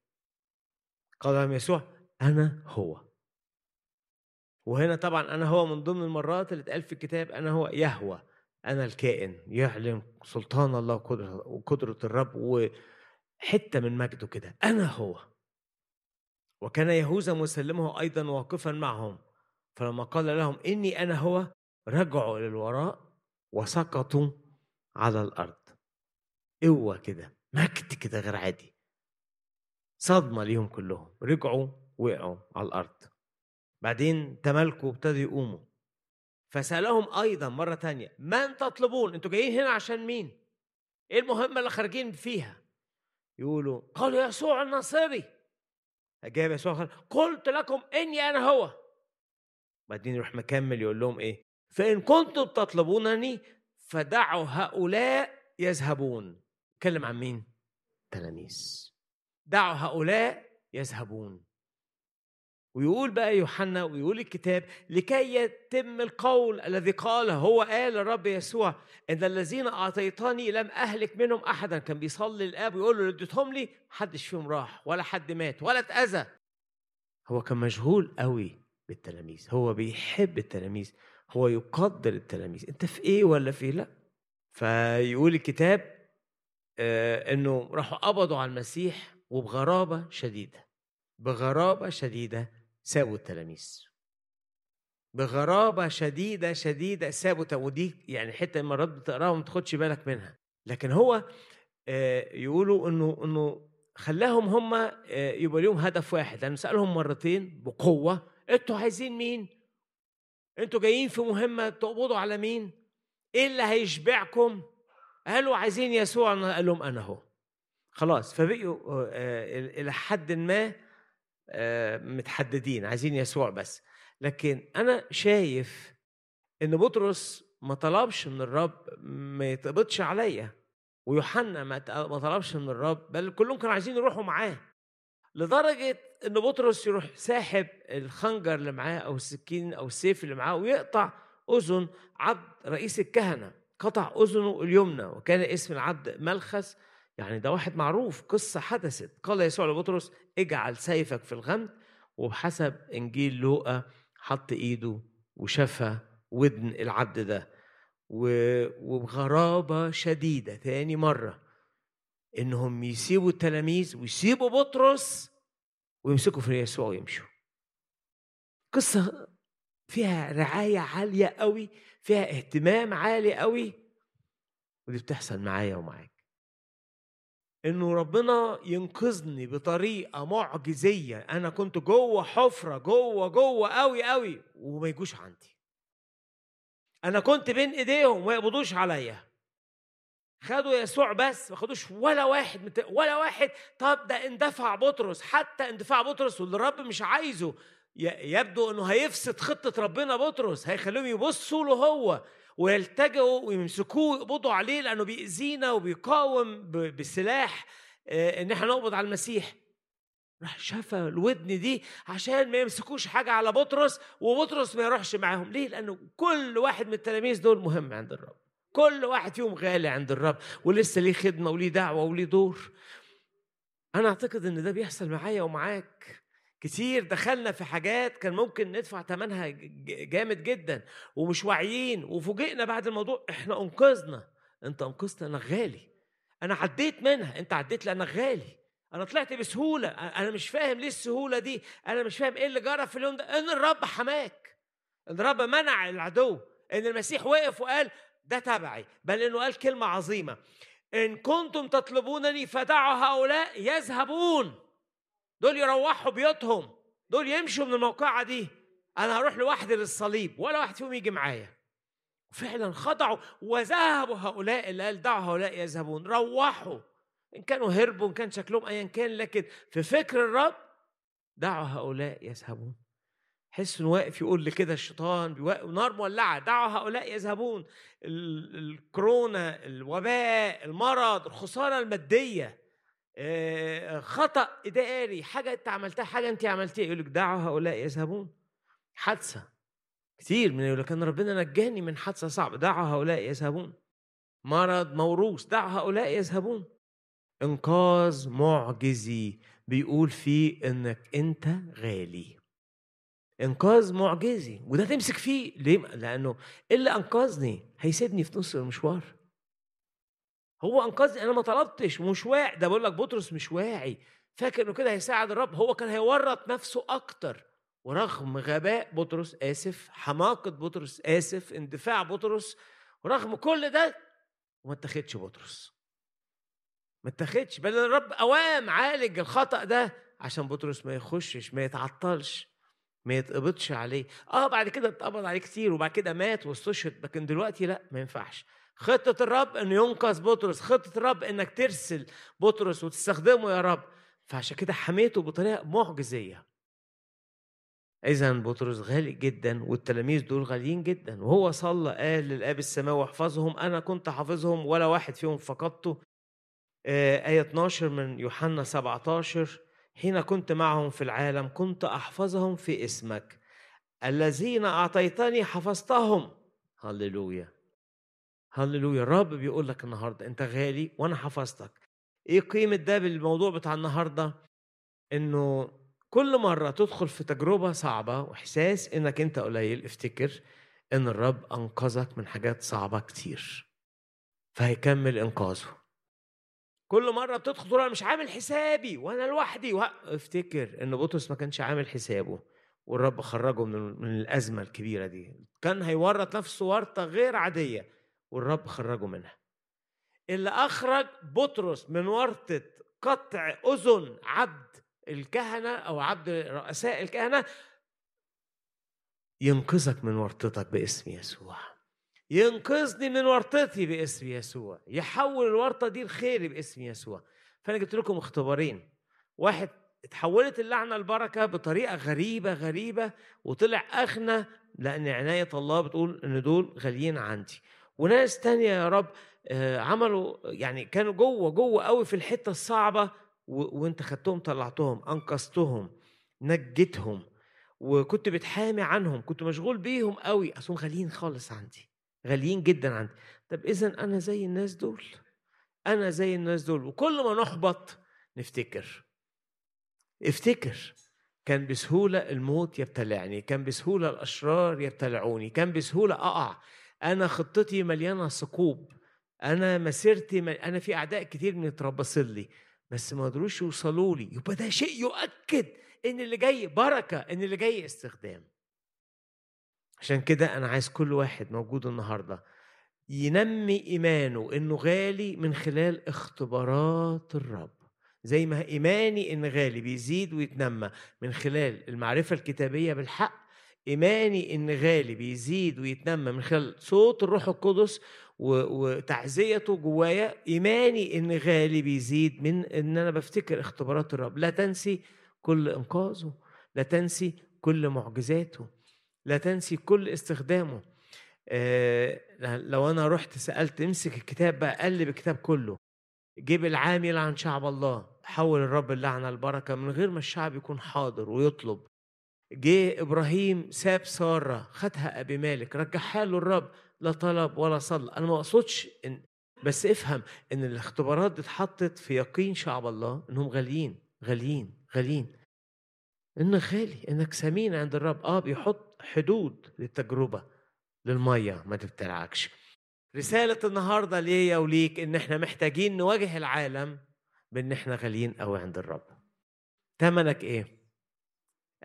قال لهم يسوع أنا هو. وهنا طبعا أنا هو من ضمن المرات اللي اتقال في الكتاب أنا هو يهوى أنا الكائن يعلن سلطان الله وقدرة الرب وحتة من مجده كده أنا هو. وكان يهوذا مسلمه أيضا واقفا معهم فلما قال لهم إني أنا هو رجعوا للوراء وسقطوا على الأرض. قوه كده مجد كده غير عادي. صدمة ليهم كلهم رجعوا وقعوا على الأرض. بعدين تمالكوا وابتدوا يقوموا. فسألهم أيضا مرة تانية من تطلبون؟ أنتوا جايين هنا عشان مين؟ إيه المهمة اللي خارجين فيها؟ يقولوا قالوا يسوع الناصري. اجاب يسوع قلت لكم إني أنا هو. بعدين يروح مكمل يقول لهم إيه؟ فإن كنتم تطلبونني فدعوا هؤلاء يذهبون. اتكلم عن مين؟ تلاميذ. دعوا هؤلاء يذهبون. ويقول بقى يوحنا ويقول الكتاب لكي يتم القول الذي قال هو قال الرب يسوع إن الذين أعطيتني لم أهلك منهم أحدا. كان بيصلي الآب ويقول له اديتهم لي محدش فيهم راح ولا حد مات ولا اتأذى. هو كان مشغول قوي بالتلاميذ هو بيحب التلاميذ هو يقدر التلاميذ. أنت في إيه ولا في إيه؟ لا. فيقول الكتاب آه إنه راحوا قبضوا على المسيح وبغرابة شديدة بغرابة شديدة سابوا التلاميذ بغرابة شديدة شديدة سابوا ودي يعني حتة مرات بتقراها وما تاخدش بالك منها لكن هو آه، يقولوا إنه إنه خلاهم هم آه، يبقى لهم هدف واحد لأنه سألهم مرتين بقوة أنتوا عايزين مين؟ أنتوا جايين في مهمة تقبضوا على مين؟ إيه اللي هيشبعكم؟ قالوا عايزين يسوع قال لهم أنا هو خلاص فبقوا آه، إلى حد ما متحددين عايزين يسوع بس. لكن أنا شايف إن بطرس ما طلبش من الرب ما يتقبضش عليا ويوحنا ما طلبش من الرب بل كلهم كانوا عايزين يروحوا معاه. لدرجة إن بطرس يروح ساحب الخنجر اللي معاه أو السكين أو السيف اللي معاه ويقطع أذن عبد رئيس الكهنة. قطع أذنه اليمنى وكان اسم العبد ملخس يعني ده واحد معروف قصة حدثت. قال يسوع لبطرس اجعل سيفك في الغمد وبحسب إنجيل لوقا حط إيده وشفى ودن العبد ده. وبغرابة شديدة تاني مرة. إنهم يسيبوا التلاميذ ويسيبوا بطرس ويمسكوا في يسوع ويمشوا. قصة فيها رعاية عالية قوي فيها اهتمام عالي قوي ودي بتحصل معايا ومعاك. إنه ربنا ينقذني بطريقة معجزية. أنا كنت جوه حفرة جوه جوه قوي قوي وما يجوش عندي. أنا كنت بين إيديهم وما يقبضوش عليا. خدوا يسوع بس ما خدوش ولا واحد. ولا واحد. طب ده اندفع بطرس. حتى اندفاع بطرس واللي الرب مش عايزه. يبدو إنه هيفسد خطة ربنا بطرس. هيخليهم يبصوا له هو. ويلتجئوا ويمسكوه يقبضوا عليه لأنه بيأذينا وبيقاوم بالسلاح آه، إن إحنا نقبض على المسيح. راح شفى الودن دي عشان ما يمسكوش حاجة على بطرس وبطرس ما يروحش معاهم. ليه؟ لأنه كل واحد من التلاميذ دول مهم عند الرب. كل واحد فيهم غالي عند الرب ولسه ليه خدمة وليه دعوة وليه دور. أنا أعتقد إن ده بيحصل معايا ومعاك. كتير دخلنا في حاجات كان ممكن ندفع ثمنها جامد جدا ومش واعيين وفوجئنا بعد الموضوع إحنا أنقذنا. أنت أنقذت أنا غالي. أنا عديت منها. أنت عديت لأنك غالي. أنا طلعت بسهولة. أنا مش فاهم ليه السهولة دي. أنا مش فاهم إيه اللي جرى في اليوم ده. إن الرب حماك. إن الرب منع العدو. إن المسيح وقف وقال ده تبعي. بل إنه قال كلمة عظيمة. إن كنتم تطلبونني فدعوا هؤلاء يذهبون. دول يروحوا بيوتهم دول يمشوا من الموقعة دي. أنا هروح لوحدي للصليب ولا واحد فيهم يجي معايا. وفعلا خضعوا وذهبوا هؤلاء اللي قال دعوا هؤلاء يذهبون. روحوا إن كانوا هربوا إن كان شكلهم أيا كان لكن في فكر الرب دعوا هؤلاء يذهبون. حس إنه واقف يقول لي كده الشيطان نار مولعة. دعوا هؤلاء يذهبون. الكورونا الوباء المرض الخسارة المادية. آه، خطأ إداري حاجة أنت عملتها حاجة أنت عملتيها. يقول لك دعوا هؤلاء يذهبون. حادثة. كتير من يقول لك أنا ربنا نجاني من حادثة صعبة. دعوا هؤلاء يذهبون. مرض موروث. دعوا هؤلاء يذهبون. إنقاذ معجزي بيقول فيه إنك أنت غالي. إنقاذ معجزي. وده تمسك فيه. ليه؟ لأنه اللي أنقذني هيسيبني في نص المشوار. هو أنقذني أنا ما طلبتش مش واعي. ده بقول لك بطرس مش واعي. فاكر إنه كده هيساعد الرب هو كان هيورط نفسه أكتر. ورغم غباء بطرس آسف حماقة بطرس آسف اندفاع بطرس ورغم كل ده وما اتخذش بطرس. ما اتخذش بل الرب أوام عالج الخطأ ده عشان بطرس ما يخشش ما يتعطلش ما يتقبضش عليه. آه بعد كده اتقبض عليه كتير وبعد كده مات واستشهد لكن دلوقتي لا ما ينفعش. خطة الرب إنه ينقذ بطرس. خطة الرب إنك ترسل بطرس وتستخدمه يا رب. فعشان كده حميته بطريقة معجزية. إذا بطرس غالي جدا والتلاميذ دول غاليين جدا. وهو صلى قال للآب السماوي احفظهم أنا كنت حافظهم ولا واحد فيهم فقدته. آه، آية 12 من يوحنا 17 حين كنت معهم في العالم كنت أحفظهم في اسمك. الذين أعطيتني حفظتهم. هللويا. هللويا. الرب بيقول لك النهاردة أنت غالي وأنا حفظتك. إيه قيمة ده بالموضوع بتاع النهاردة؟ إنه كل مرة تدخل في تجربة صعبة وإحساس إنك أنت قليل افتكر إن الرب أنقذك من حاجات صعبة كتير. فهيكمل إنقاذه. كل مرة بتدخل تقول أنا مش عامل حسابي وأنا لوحدي. افتكر إن بطرس ما كانش عامل حسابه والرب خرجه من من الأزمة الكبيرة دي. كان هيورط نفسه ورطة غير عادية. والرب خرجه منها. اللي أخرج بطرس من ورطة قطع أذن عبد الكهنة أو عبد رؤساء الكهنة ينقذك من ورطتك باسم يسوع. ينقذني من ورطتي باسم يسوع. يحول الورطة دي لخيري باسم يسوع. فأنا جبت لكم اختبارين واحد اتحولت اللعنة البركة بطريقة غريبة غريبة وطلع أغنى لأن عناية الله بتقول إن دول غاليين عندي. وناس تانية يا رب آه، عملوا يعني كانوا جوه جوه قوي في الحتة الصعبة وانت خدتهم طلعتهم أنقذتهم نجيتهم وكنت بتحامي عنهم كنت مشغول بيهم قوي. اصلهم غاليين خالص عندي غاليين جدا عندي. طب اذا أنا زي الناس دول أنا زي الناس دول. وكل ما نحبط نفتكر. افتكر. كان بسهولة الموت يبتلعني كان بسهولة الأشرار يبتلعوني كان بسهولة أقع. أنا خطتي مليانة ثقوب. أنا مسيرتي مل... أنا في أعداء كتير متربصين لي بس ما قدروش يوصلوا لي. يبقى ده شيء يؤكد إن اللي جاي بركة إن اللي جاي استخدام. عشان كده أنا عايز كل واحد موجود النهارده ينمي إيمانه إنه غالي من خلال اختبارات الرب. زي ما إيماني إن غالي بيزيد ويتنمى من خلال المعرفة الكتابية بالحق إيماني إن غالي بيزيد ويتنمى من خلال صوت الروح القدس وتعزيته جوايا إيماني إن غالي بيزيد من إن أنا بفتكر اختبارات الرب. لا تنسي كل إنقاذه لا تنسي كل معجزاته لا تنسي كل استخدامه. آه لو أنا رحت سألت امسك الكتاب بقى قلب الكتاب كله. جيب العامل عن شعب الله. حول الرب اللعنة البركة من غير ما الشعب يكون حاضر ويطلب. جه إبراهيم ساب سارة خدها أبي مالك رجعها له الرب لا طلب ولا صلى أنا ما أقصدش إن بس افهم إن الاختبارات دي اتحطت في يقين شعب الله إنهم غاليين غاليين غاليين انك غالي إنك ثمين عند الرب آه بيحط حدود للتجربة للمية ما تبتلعكش رسالة النهاردة ليا وليك إن إحنا محتاجين نواجه العالم بإن إحنا غاليين قوي عند الرب. تمنك إيه؟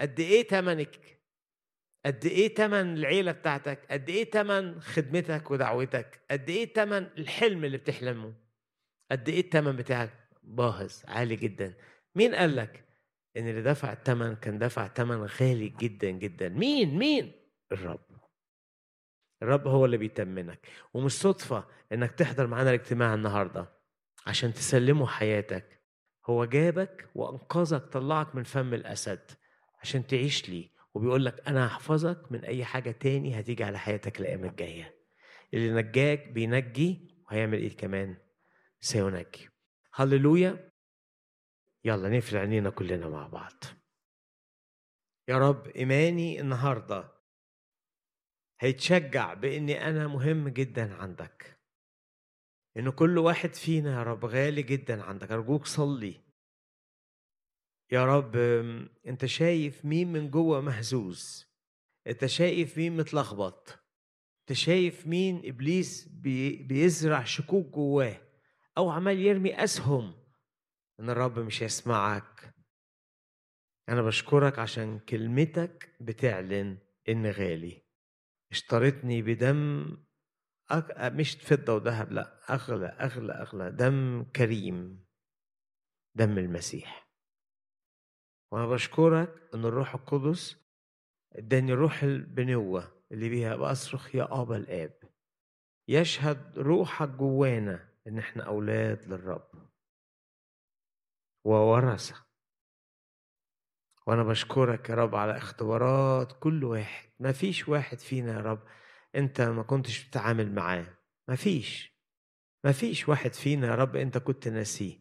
قد إيه تمنك؟ قد إيه تمن العيلة بتاعتك؟ قد إيه تمن خدمتك ودعوتك؟ قد إيه تمن الحلم اللي بتحلمه؟ قد إيه التمن بتاعك؟ باهظ عالي جدا. مين قال لك إن اللي دفع التمن كان دفع تمن غالي جدا جدا؟ مين؟ مين؟ الرب. الرب هو اللي بيتمنك ومش صدفة إنك تحضر معانا الاجتماع النهاردة عشان تسلمه حياتك هو جابك وأنقذك طلعك من فم الأسد عشان تعيش ليه. وبيقول لك أنا هحفظك من أي حاجة تاني هتيجي على حياتك الأيام الجاية. اللي نجاك بينجي وهيعمل إيه كمان؟ سينجي. هللويا. يلا نقفل عينينا كلنا مع بعض. يا رب إيماني النهارده هيتشجع بإني أنا مهم جدا عندك. إن كل واحد فينا يا رب غالي جدا عندك. أرجوك صلي. يا رب أنت شايف مين من جوه مهزوز؟ أنت شايف مين متلخبط؟ أنت شايف مين إبليس بي بيزرع شكوك جواه أو عمال يرمي أسهم؟ إن الرب مش هيسمعك. أنا بشكرك عشان كلمتك بتعلن إن غالي. اشتريتني بدم أك... مش فضة وذهب لأ أغلى أغلى أغلى دم كريم دم المسيح. وأنا بشكرك إن الروح القدس إداني روح البنوة اللي بيها بصرخ يا أبا الآب. يشهد روحك جوانا إن إحنا أولاد للرب. وورثة. وأنا بشكرك يا رب على اختبارات كل واحد. ما فيش واحد فينا يا رب أنت ما كنتش بتتعامل معاه. ما فيش. ما فيش واحد فينا يا رب أنت كنت ناسيه.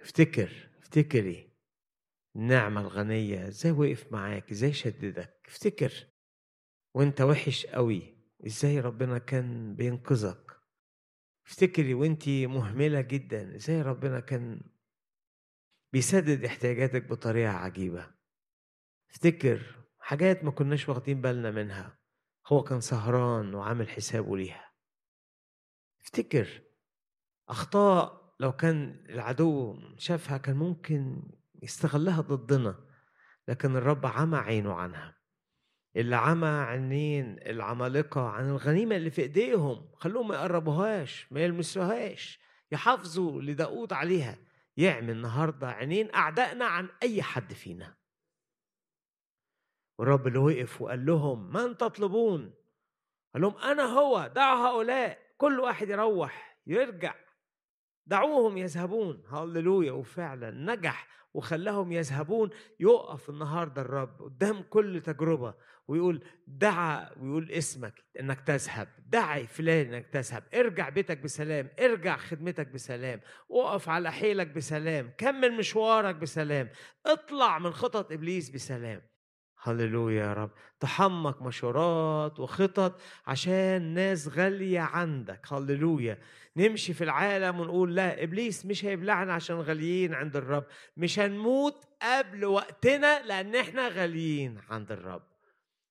افتكر افتكري. النعمة الغنية إزاي وقف معاك؟ إزاي شددك؟ افتكر. وأنت وحش قوي إزاي ربنا كان بينقذك؟ افتكري وأنت مهملة جدا إزاي ربنا كان بيسدد احتياجاتك بطريقة عجيبة؟ افتكر حاجات ما كناش واخدين بالنا منها هو كان سهران وعامل حسابه ليها. افتكر أخطاء لو كان العدو شافها كان ممكن يستغلها ضدنا. لكن الرب عمى عينه عنها. اللي عمى عينين العمالقة عن الغنيمة اللي في إيديهم. خلوهم ما يقربوهاش ما يلمسوهاش. يحافظوا لداود عليها. يعمل النهاردة عينين أعدائنا عن أي حد فينا. والرب اللي وقف وقال لهم من تطلبون؟ قال لهم أنا هو دعوا هؤلاء. كل واحد يروح يرجع. دعوهم يذهبون. هللويا. وفعلا نجح وخلاهم يذهبون يقف النهارده الرب قدام كل تجربة ويقول دعا ويقول اسمك إنك تذهب دعي فلان إنك تذهب ارجع بيتك بسلام ارجع خدمتك بسلام اقف على حيلك بسلام كمل مشوارك بسلام اطلع من خطط إبليس بسلام. هللويا يا رب. تحمق مشورات وخطط عشان ناس غالية عندك. هللويا. نمشي في العالم ونقول لا إبليس مش هيبلعنا عشان غاليين عند الرب. مش هنموت قبل وقتنا لأن إحنا غاليين عند الرب.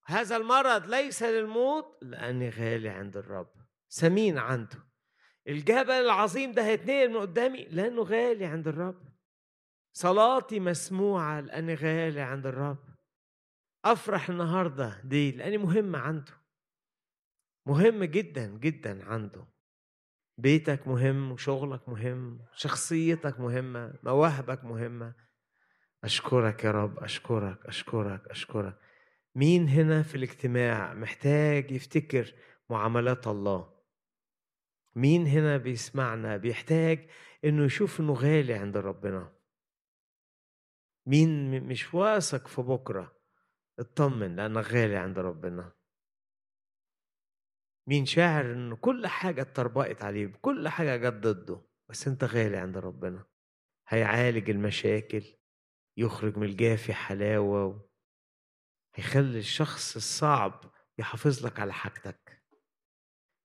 هذا المرض ليس للموت لأني غالي عند الرب. سمين عنده. الجبل العظيم ده هيتنقل من قدامي لأنه غالي عند الرب. صلاتي مسموعة لأني غالي عند الرب. أفرح النهارده دي لأني مهم عنده. مهم جدا جدا عنده. بيتك مهم وشغلك مهم شخصيتك مهمة مواهبك مهمة. أشكرك يا رب أشكرك أشكرك أشكرك. مين هنا في الاجتماع محتاج يفتكر معاملات الله؟ مين هنا بيسمعنا بيحتاج إنه يشوف إنه غالي عند ربنا؟ مين مش واثق في بكرة؟ اطمن لأنك غالي عند ربنا. مين شاعر إن كل حاجة اتطربقت عليه كل حاجة جت ضده بس أنت غالي عند ربنا. هيعالج المشاكل يخرج من الجافي حلاوة هيخلي الشخص الصعب يحافظ لك على حاجتك.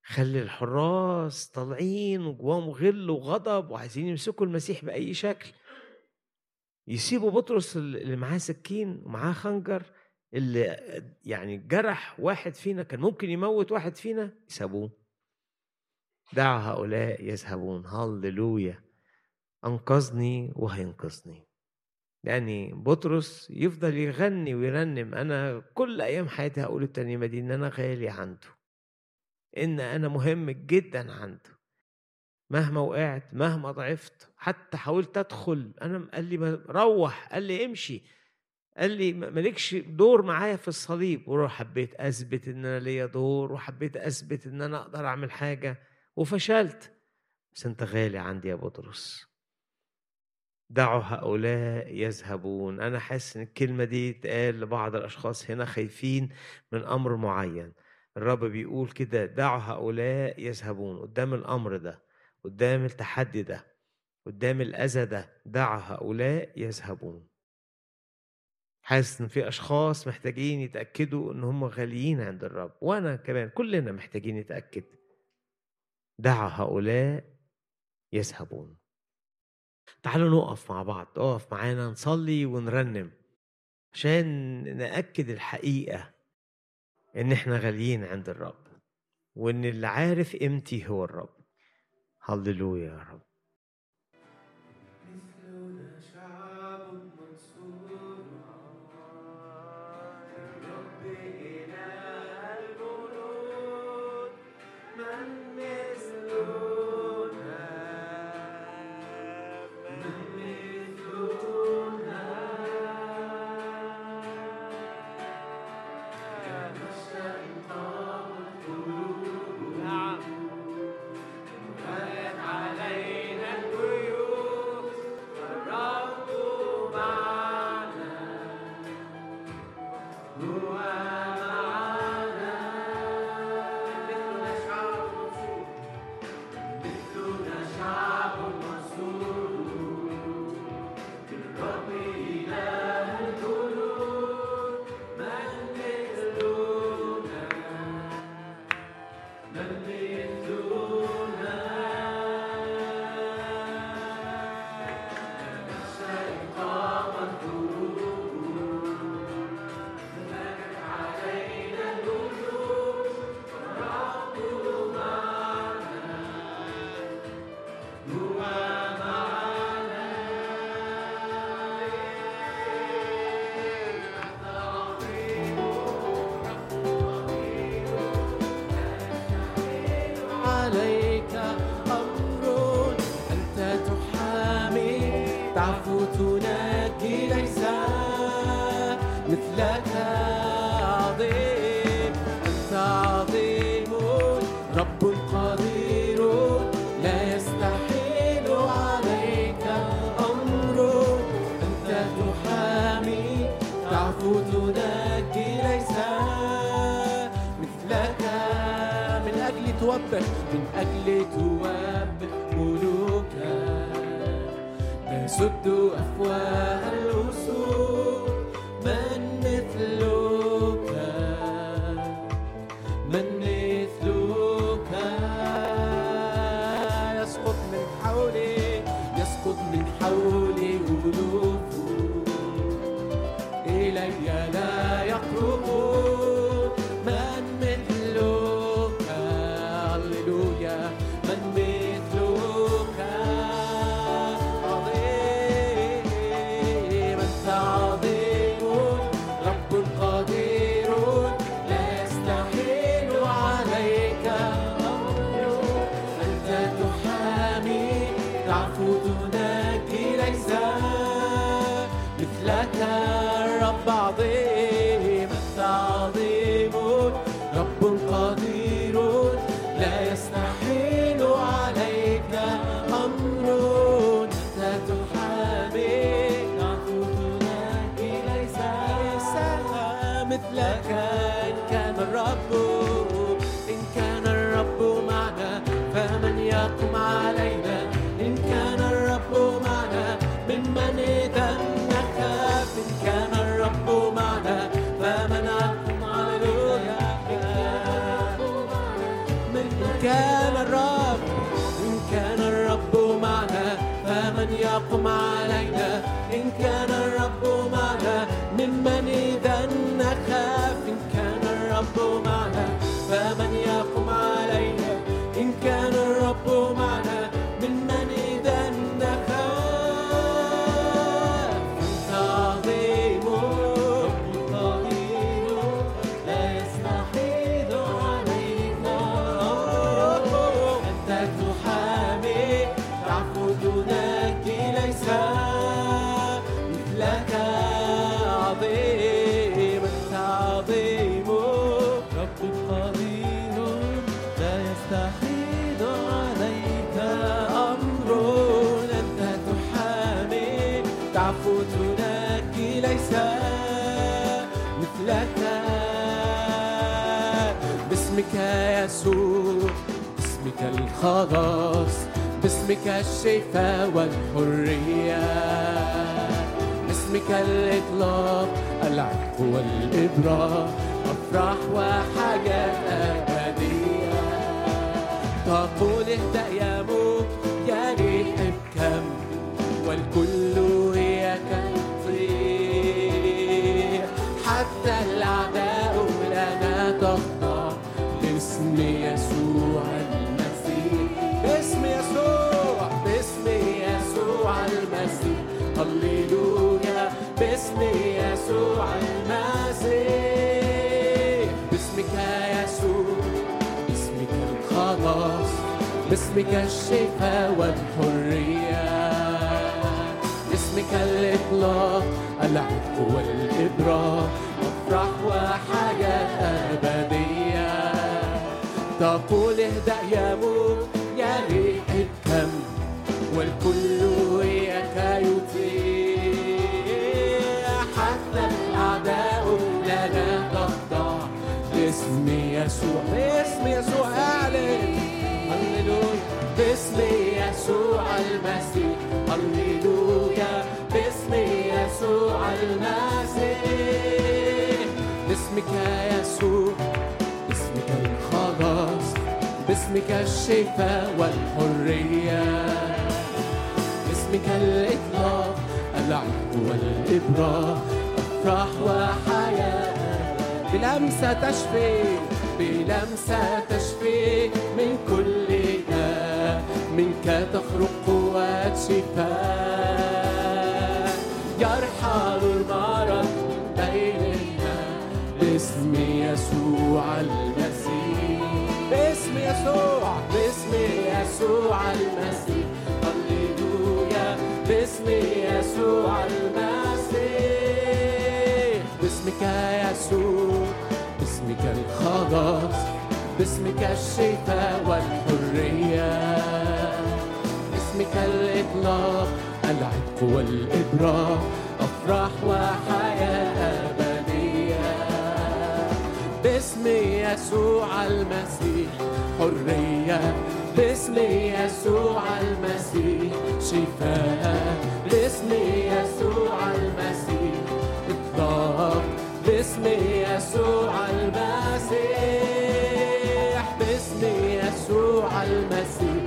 خلي الحراس طالعين وجواهم غل وغضب وعايزين يمسكوا المسيح بأي شكل. يسيبوا بطرس اللي معاه سكين ومعاه خنجر اللي يعني جرح واحد فينا كان ممكن يموت واحد فينا يسابوه. دع هؤلاء يذهبون. هللويا أنقذني وهينقذني. يعني بطرس يفضل يغني ويرنم. أنا كل أيام حياتي هقول الترنيمة دي إن أنا غالي عنده. إن أنا مهم جدا عنده. مهما وقعت مهما ضعفت حتى حاولت أدخل. أنا قال لي روح. قال لي امشي. قال لي مالكش دور معايا في الصليب. وروح حبيت أثبت إن أنا ليا دور وحبيت أثبت إن أنا أقدر أعمل حاجة. وفشلت. بس أنت غالي عندي يا بطرس. دعوا هؤلاء يذهبون. أنا حاسس إن الكلمة دي تقال لبعض الأشخاص هنا خايفين من أمر معين. الرب بيقول كده دعوا هؤلاء يذهبون. قدام الأمر ده قدام التحدي ده قدام الأذى ده دعوا هؤلاء يذهبون. حاسس إن في أشخاص محتاجين يتأكدوا إن هم غاليين عند الرب وأنا كمان كلنا محتاجين نتأكد. دع هؤلاء يذهبون. تعالوا نقف مع بعض اقف معانا نصلي ونرنم عشان نأكد الحقيقة إن إحنا غاليين عند الرب وإن اللي عارف قيمتي هو الرب. هللويا يا رب. علينا إن كان خلاص. باسمك الشفاء والحرية باسمك الإطلاق العفو والإبراء أفراح وحاجات أبدية. تقول باسمك الشفاء والحرية. باسمك الإطلاق العفو والإبراء. أفرح وحياة أبدية. تقول اهدأ يا ريحة الكم. والكل إياك يطيع حتى الأعداء لنا تخضع باسم يسوع باسم يسوع أعلن يسوع المسيح. هللويا. باسم يسوع المسيح. باسمك يسوع. باسمك الخلاص. باسمك الشفاء والحرية. باسمك الإطلاق. العتق والإبراء. أفراح وحياة. بلمسة تشفي. بلمسة تشفي. من كل منك تخرج قوات شفاء يرحل المرض بيننا باسم يسوع المسيح. باسم يسوع باسم يسوع المسيح. هللويا باسم يسوع المسيح. باسمك يسوع باسمك الخلاص باسمك الشفاء والحرية. باسمك الإطلاق العتق والإبراء أفراح وحياة أبدية. باسم يسوع المسيح حرية. باسم يسوع المسيح شفاء. باسم يسوع المسيح إطلاق. باسم يسوع المسيح باسم يسوع المسيح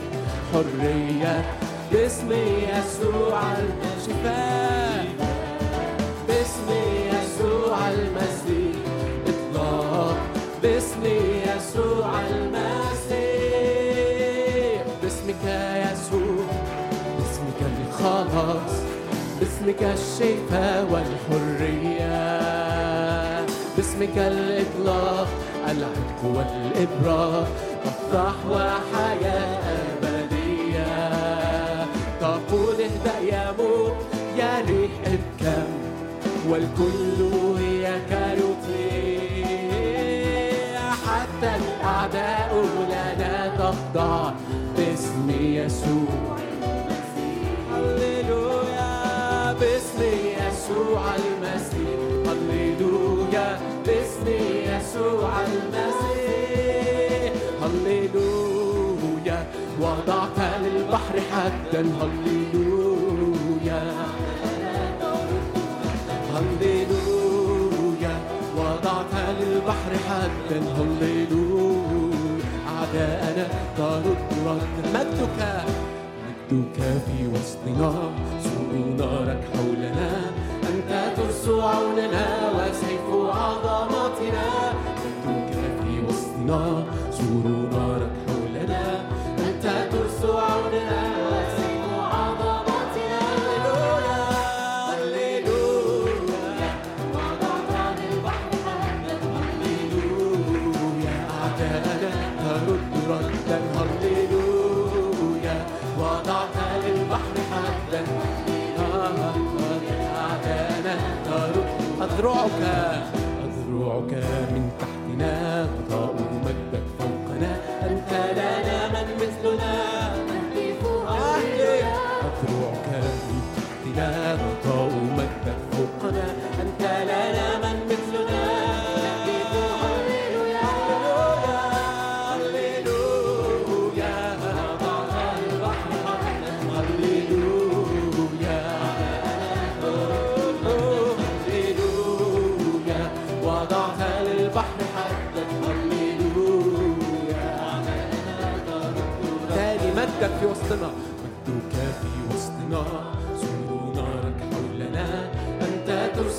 حرية. باسم يسوع الشفاء. باسم يسوع المسيح. إطلاق باسم يسوع المسيح. باسمك يسوع. باسمك الخلاص باسمك الشفاء والحرية. باسمك الإطلاق العتق والإبراء أفراح وحياة. والكل هي كروتي حتى الأعداء لنا تخضع. باسم يسوع. هللويا. باسم يسوع المسيح. هللويا. باسم يسوع المسيح. هللويا. وضعت للبحر حدا. هللويا. للبحر حدا هللويا أعداءنا ترد رد مجدك. مجدك في وسطنا. سوء نارك حولنا. أنت ترس عوننا وسيف عظمتنا مجدك في وسطنا. سور نارك حولنا أذرعك أذرعك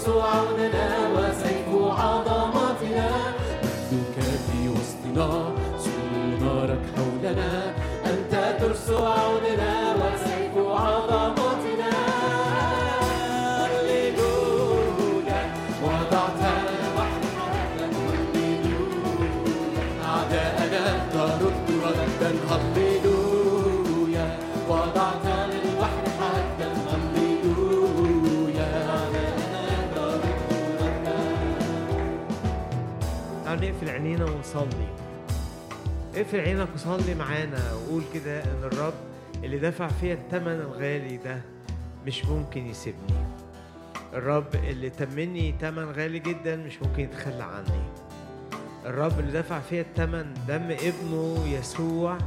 عوننا وسيف عظمتنا مجدك في وسطنا سور نارك حولنا. أنت ترس عوننا. عينينا ونصلي اقفل عينك وصلي معانا وقول كده إن الرب اللي دفع فيا الثمن الغالي ده مش ممكن يسيبني. الرب اللي تمني ثمن غالي جدا مش ممكن يتخلى عني. الرب اللي دفع فيا الثمن دم ابنه يسوع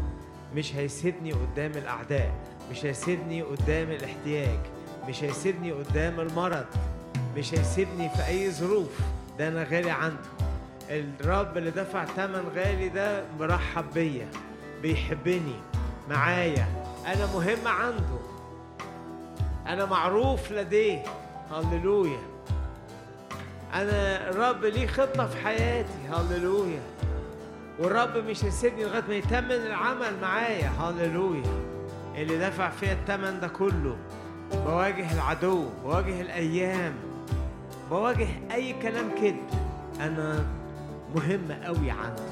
مش هيسيبني قدام الأعداء مش هيسيبني قدام الاحتياج مش هيسيبني قدام المرض مش هيسيبني في أي ظروف. ده أنا غالي عنده. الرب اللي دفع ثمن غالي ده مرحب بيا بيحبني معايا. أنا مهم عنده. أنا معروف لديه. هللويا. أنا الرب ليه خطة في حياتي. هللويا. والرب مش هيسيبني لغاية ما يتمم العمل معايا. هللويا. اللي دفع فيا الثمن ده كله بواجه العدو بواجه الأيام بواجه أي كلام كذب أنا مهم قوي عنده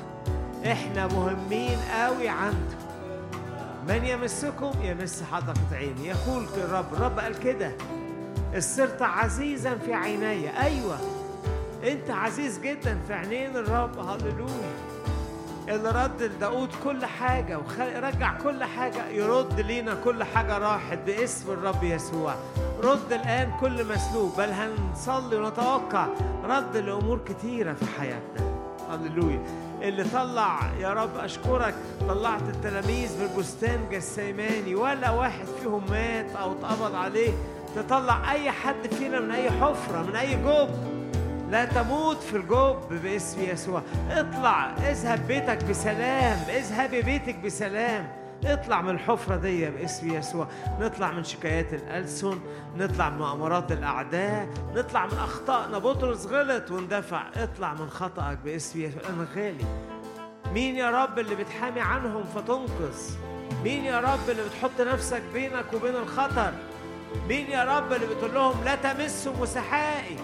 إحنا مهمين قوي عنده من يمسكم يمس حدقة عيني. يقول الرب الرب قال كده صرت عزيزا في عيني. أيوة أنت عزيز جدا في عينين الرب. هللويا. اللي رد لداود كل حاجة ورجع كل حاجة يرد لينا كل حاجة راحت باسم الرب يسوع. رد الآن كل مسلوب. بل هنصلي ونتوقع رد لأمور كتيرة في حياتنا. هللويا. اللي طلع يا رب أشكرك طلعت التلاميذ بالبستان جسيماني ولا واحد فيهم مات أو اتقبض عليه. تطلع أي حد فينا من أي حفرة من أي جوب. لا تموت في الجب باسم يسوع. اطلع اذهب بيتك بسلام اذهب بيتك بسلام. اطلع من الحفرة دي باسم يسوع. نطلع من شكايات الألسن نطلع من مؤامرات الأعداء نطلع من أخطائنا بطرس غلط واندفع. اطلع من خطأك باسم يسوع. أنا غالي. مين يا رب اللي بتحامي عنهم فتنقذ؟ مين يا رب اللي بتحط نفسك بينك وبين الخطر؟ مين يا رب اللي بتقول لهم لا تمسوا مسحائي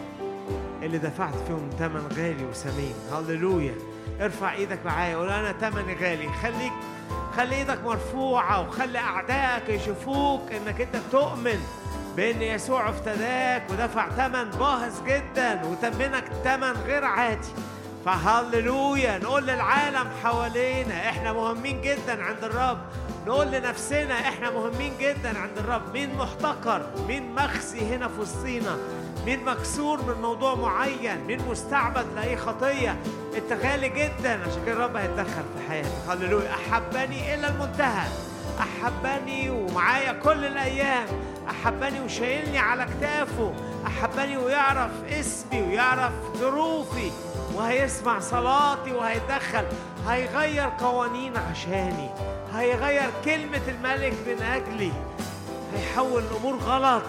اللي دفعت فيهم ثمن غالي وثمين هللويا. ارفع إيدك معايا. قول أنا ثمني غالي. خليك خلي إيدك مرفوعة وخلي أعدائك يشوفوك إنك أنت تؤمن بإن يسوع افتداك ودفع ثمن باهظ جدا وتمنك ثمن غير عادي. فهللويا. نقول للعالم حوالينا إحنا مهمين جدا عند الرب. نقول لنفسنا إحنا مهمين جدا عند الرب. مين محتقر؟ مين مخزي هنا في وسطينا؟ مين مكسور من موضوع معين؟ مين مستعبد لأي خطية؟ أنت غالي جدا عشان كده الرب هيتدخل في حياتك. هللويا. أحبني إلى المنتهى. أحبني ومعايا كل الأيام. أحبني وشايلني على كتافه. أحبني ويعرف اسمي ويعرف ظروفي. وهيسمع صلاتي وهيتدخل. هيغير قوانين عشاني. هيغير كلمة الملك من أجلي. هيحول الأمور غلط.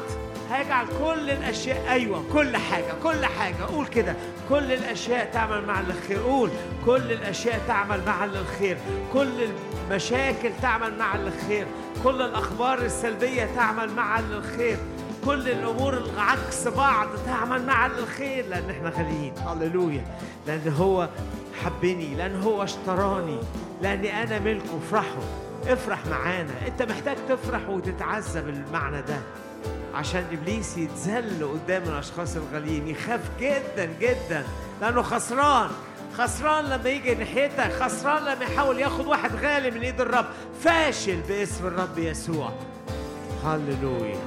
هيجعل كل الأشياء أيوة كل حاجة كل حاجة. قول كده. كل الأشياء تعمل مع للخير قول. كل الأشياء تعمل مع للخير كل المشاكل تعمل مع للخير كل الأخبار السلبية تعمل مع للخير كل الأمور عكس بعض تعمل مع الخير لأن إحنا غاليين. هللويا. لأن هو حبني لأن هو اشتراني. لاني أنا ملكه. افرحوا افرح معانا. أنت محتاج تفرح وتتعزى بالمعنى ده. عشان إبليس يتذل قدام الأشخاص الغاليين. يخاف جدا جدا لأنه خسران. خسران لما يجي ناحيتك. خسران لما يحاول ياخد واحد غالي من إيد الرب. فاشل باسم الرب يسوع. هللويا.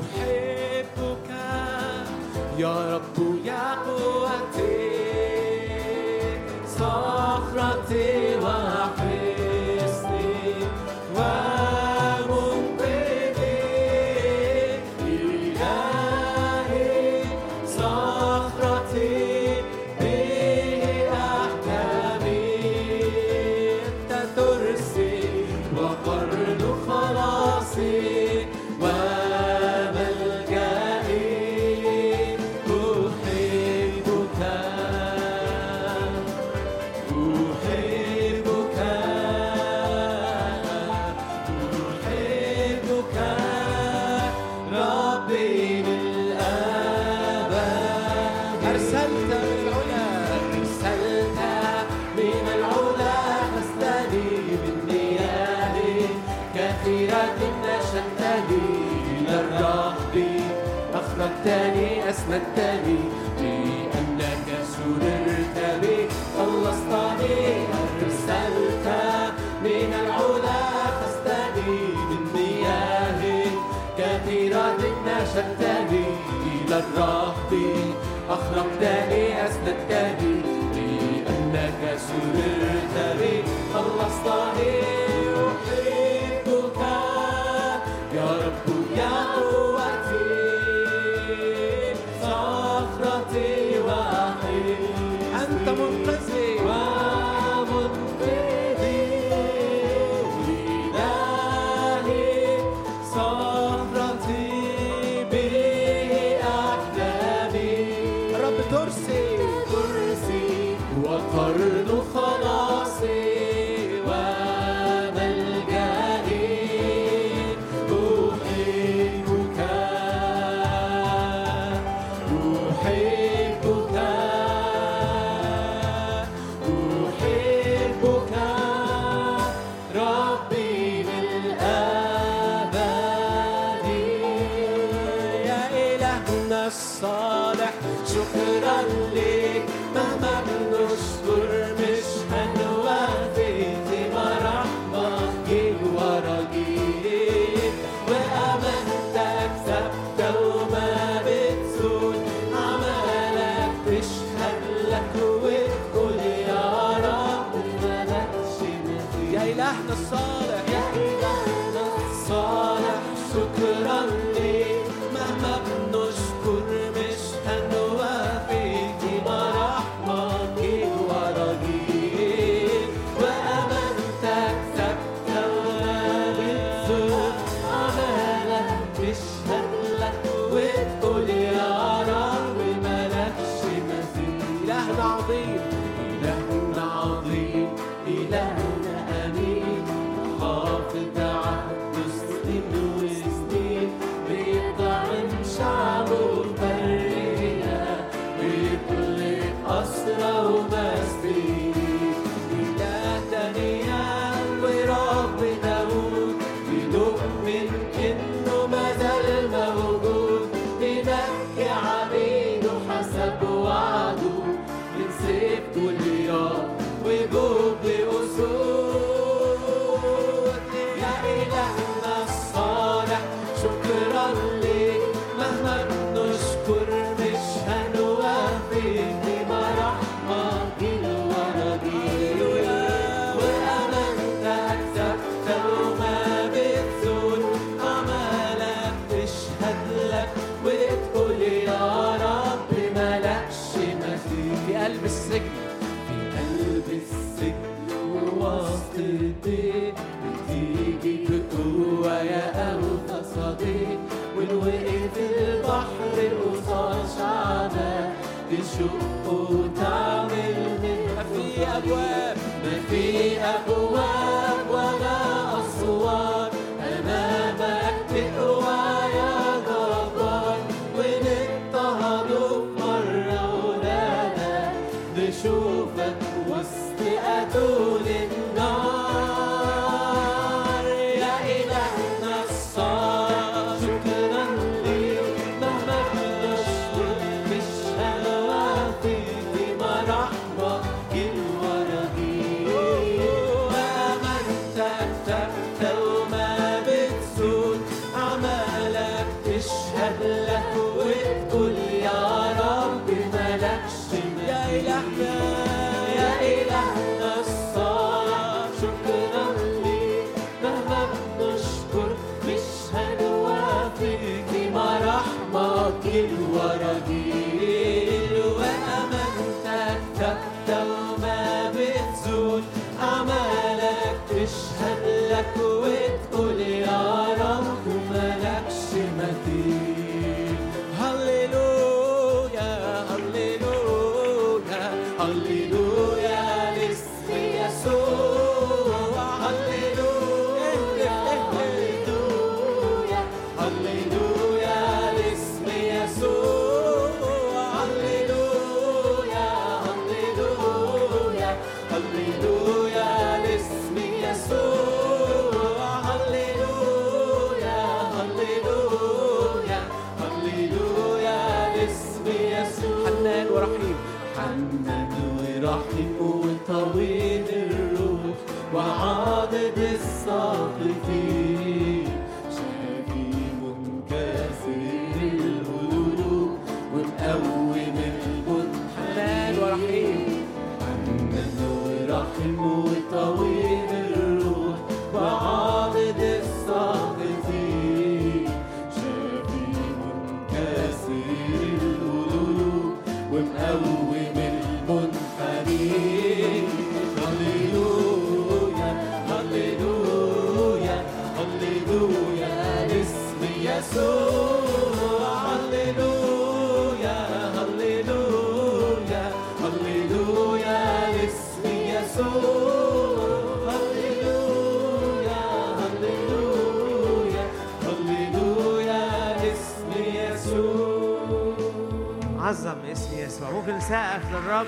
أحبك يا رب يا قوتي صخرتي وحصني أسندتني لأنك سررت بي خلصتني Hello must be. يسوع ممكن نسقف للرب.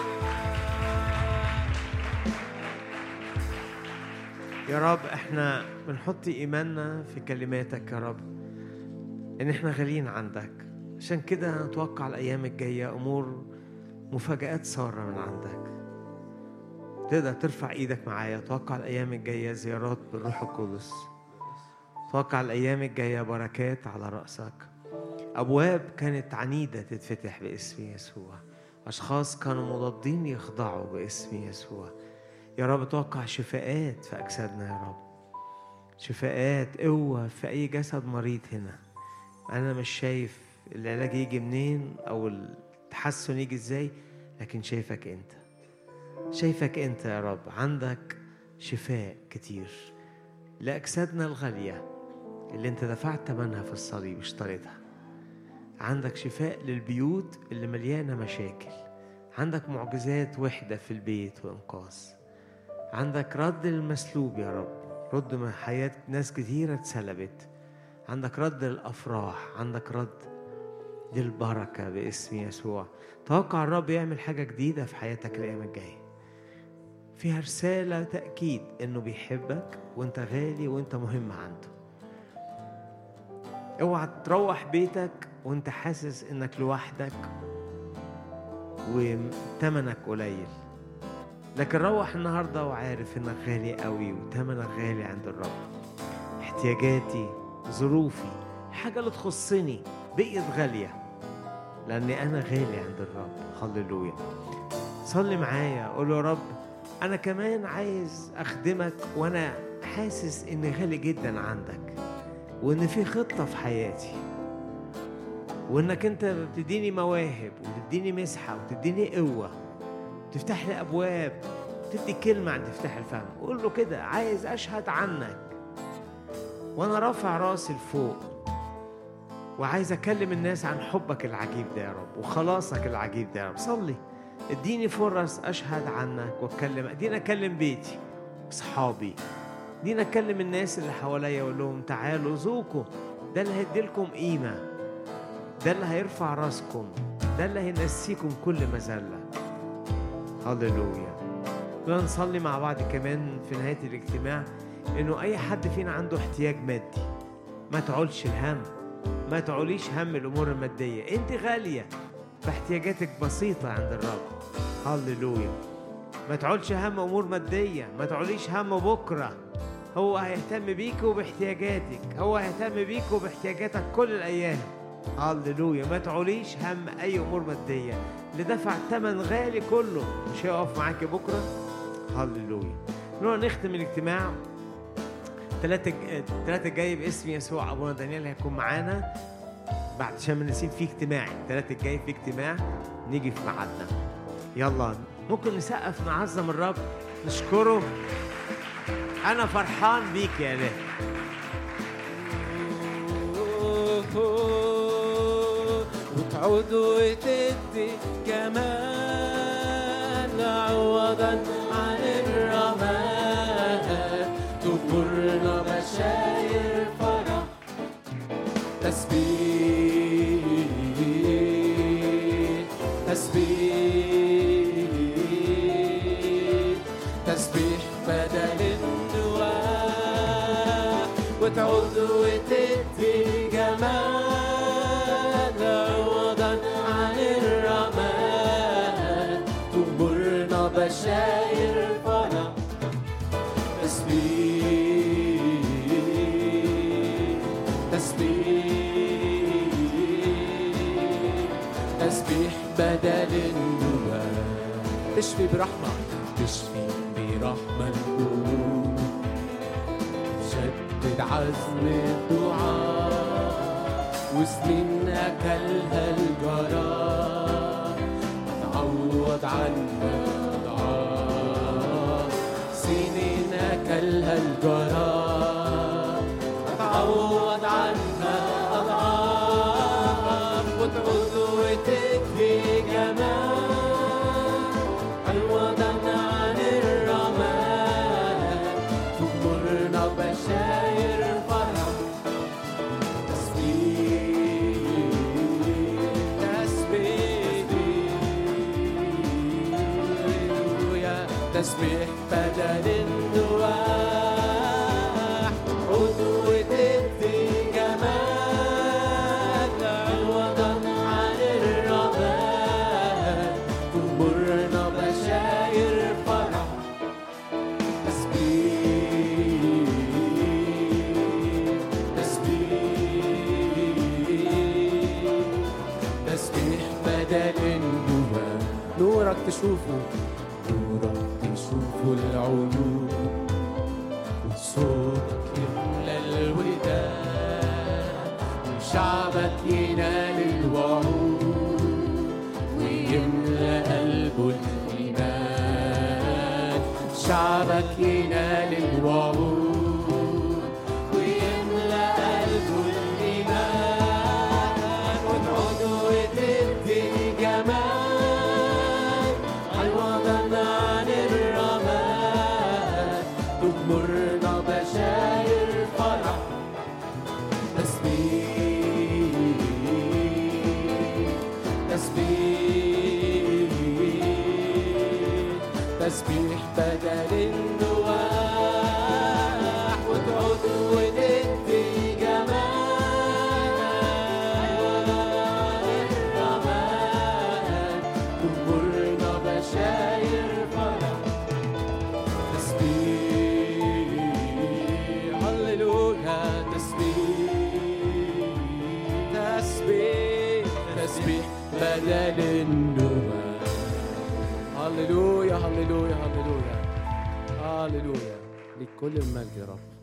يا رب إحنا بنحط إيماننا في كلماتك يا رب إن إحنا غاليين عندك. عشان كده نتوقع الأيام الجاية أمور مفاجآت سارة من عندك. تقدر ترفع إيدك معايا توقع الأيام الجاية زيارات بالروح القدس. توقع الأيام الجاية بركات على رأسك. أبواب كانت عنيدة تتفتح باسم يسوع. أشخاص كانوا مضادين يخضعوا باسم يسوع. يا رب توقع شفاءات في أجسادنا يا رب. شفاءات قوة في أي جسد مريض هنا. أنا مش شايف العلاج يجي منين أو التحسن يجي إزاي لكن شايفك أنت. شايفك أنت يا رب. عندك شفاء كتير. لأجسادنا الغالية اللي أنت دفعت ثمنها في الصليب اشتريتها. عندك شفاء للبيوت اللي مليانة مشاكل. عندك معجزات وحدة في البيت وإنقاذ. عندك رد للمسلوب يا رب رد من حياة ناس كتيرة اتسلبت. عندك رد للافراح عندك رد للبركة باسم يسوع. توقع الرب يعمل حاجة جديدة في حياتك الأيام الجاية. فيها رسالة تأكيد إنه بيحبك وإنت غالي وإنت مهم عنده. اوعى تروح بيتك وانت حاسس انك لوحدك وتمنك قليل. لكن روح النهارده وعارف انك غالي قوي وتمنك غالي عند الرب. احتياجاتي ظروفي الحاجة اللي تخصني بقيت غالية. لأني أنا غالي عند الرب. هللويا. صلي معايا. قول يا رب أنا كمان عايز أخدمك وأنا حاسس إني غالي جدا عندك وإن في خطة في حياتي. وإنك أنت بتديني مواهب وتديني مسحة وتديني قوة. تفتح لي أبواب تدي كلمة عند تفتح الفم. قول له كده عايز أشهد عنك. وأنا رافع رأسي لفوق. وعايز أكلم الناس عن حبك العجيب ده يا رب وخلاصك العجيب ده يا رب. صلي. إديني فرص أشهد عنك وأتكلم. إديني أكلم بيتي أصحابي. إديني أكلم الناس اللي حواليا وأقول لهم تعالوا ذوقوا. ده اللي هيديلكم قيمة. ده اللي هيرفع راسكم ده اللي هينسيكم كل مذلة. هللويا. نصلي مع بعض كمان في نهاية الاجتماع. إنه أي حد فينا عنده احتياج مادي ما تعولش الهم ما تعوليش هم الأمور المادية. أنت غالية فاحتياجاتك بسيطة عند الرب. هللويا. ما تعولش هم أمور مادية ما تعوليش هم بكرة. هو هيهتم بيك وباحتياجاتك هو هيهتم بيك وباحتياجاتك كل الأيام. هللويا ما تعوليش هم أي أمور مادية. اللي دفع ثمن غالي كله. مش هيقف معاك بكرة؟ هللويا نروح نختم الاجتماع. الثلاثة الثلاثة الجاي باسم يسوع. أبونا دانيال هيكون معانا. بعد شم النسيم في اجتماع. الثلاثة الجاي في اجتماع. نيجي في ميعادنا. يلا. ممكن نسقف نعظم الرب. نشكره. أنا فرحان بيك يا إله وتعود وتدي جمال تشفي برحمة. تشفي برحمة. القلوب شدد عزم الدعاء. وسنين أكلها الجرار تعوض عنا أضعاف سنين أكلها الجرار تعوض عنها أضعاف وتعود وتكفي 舒服。لكل المجد يا رب.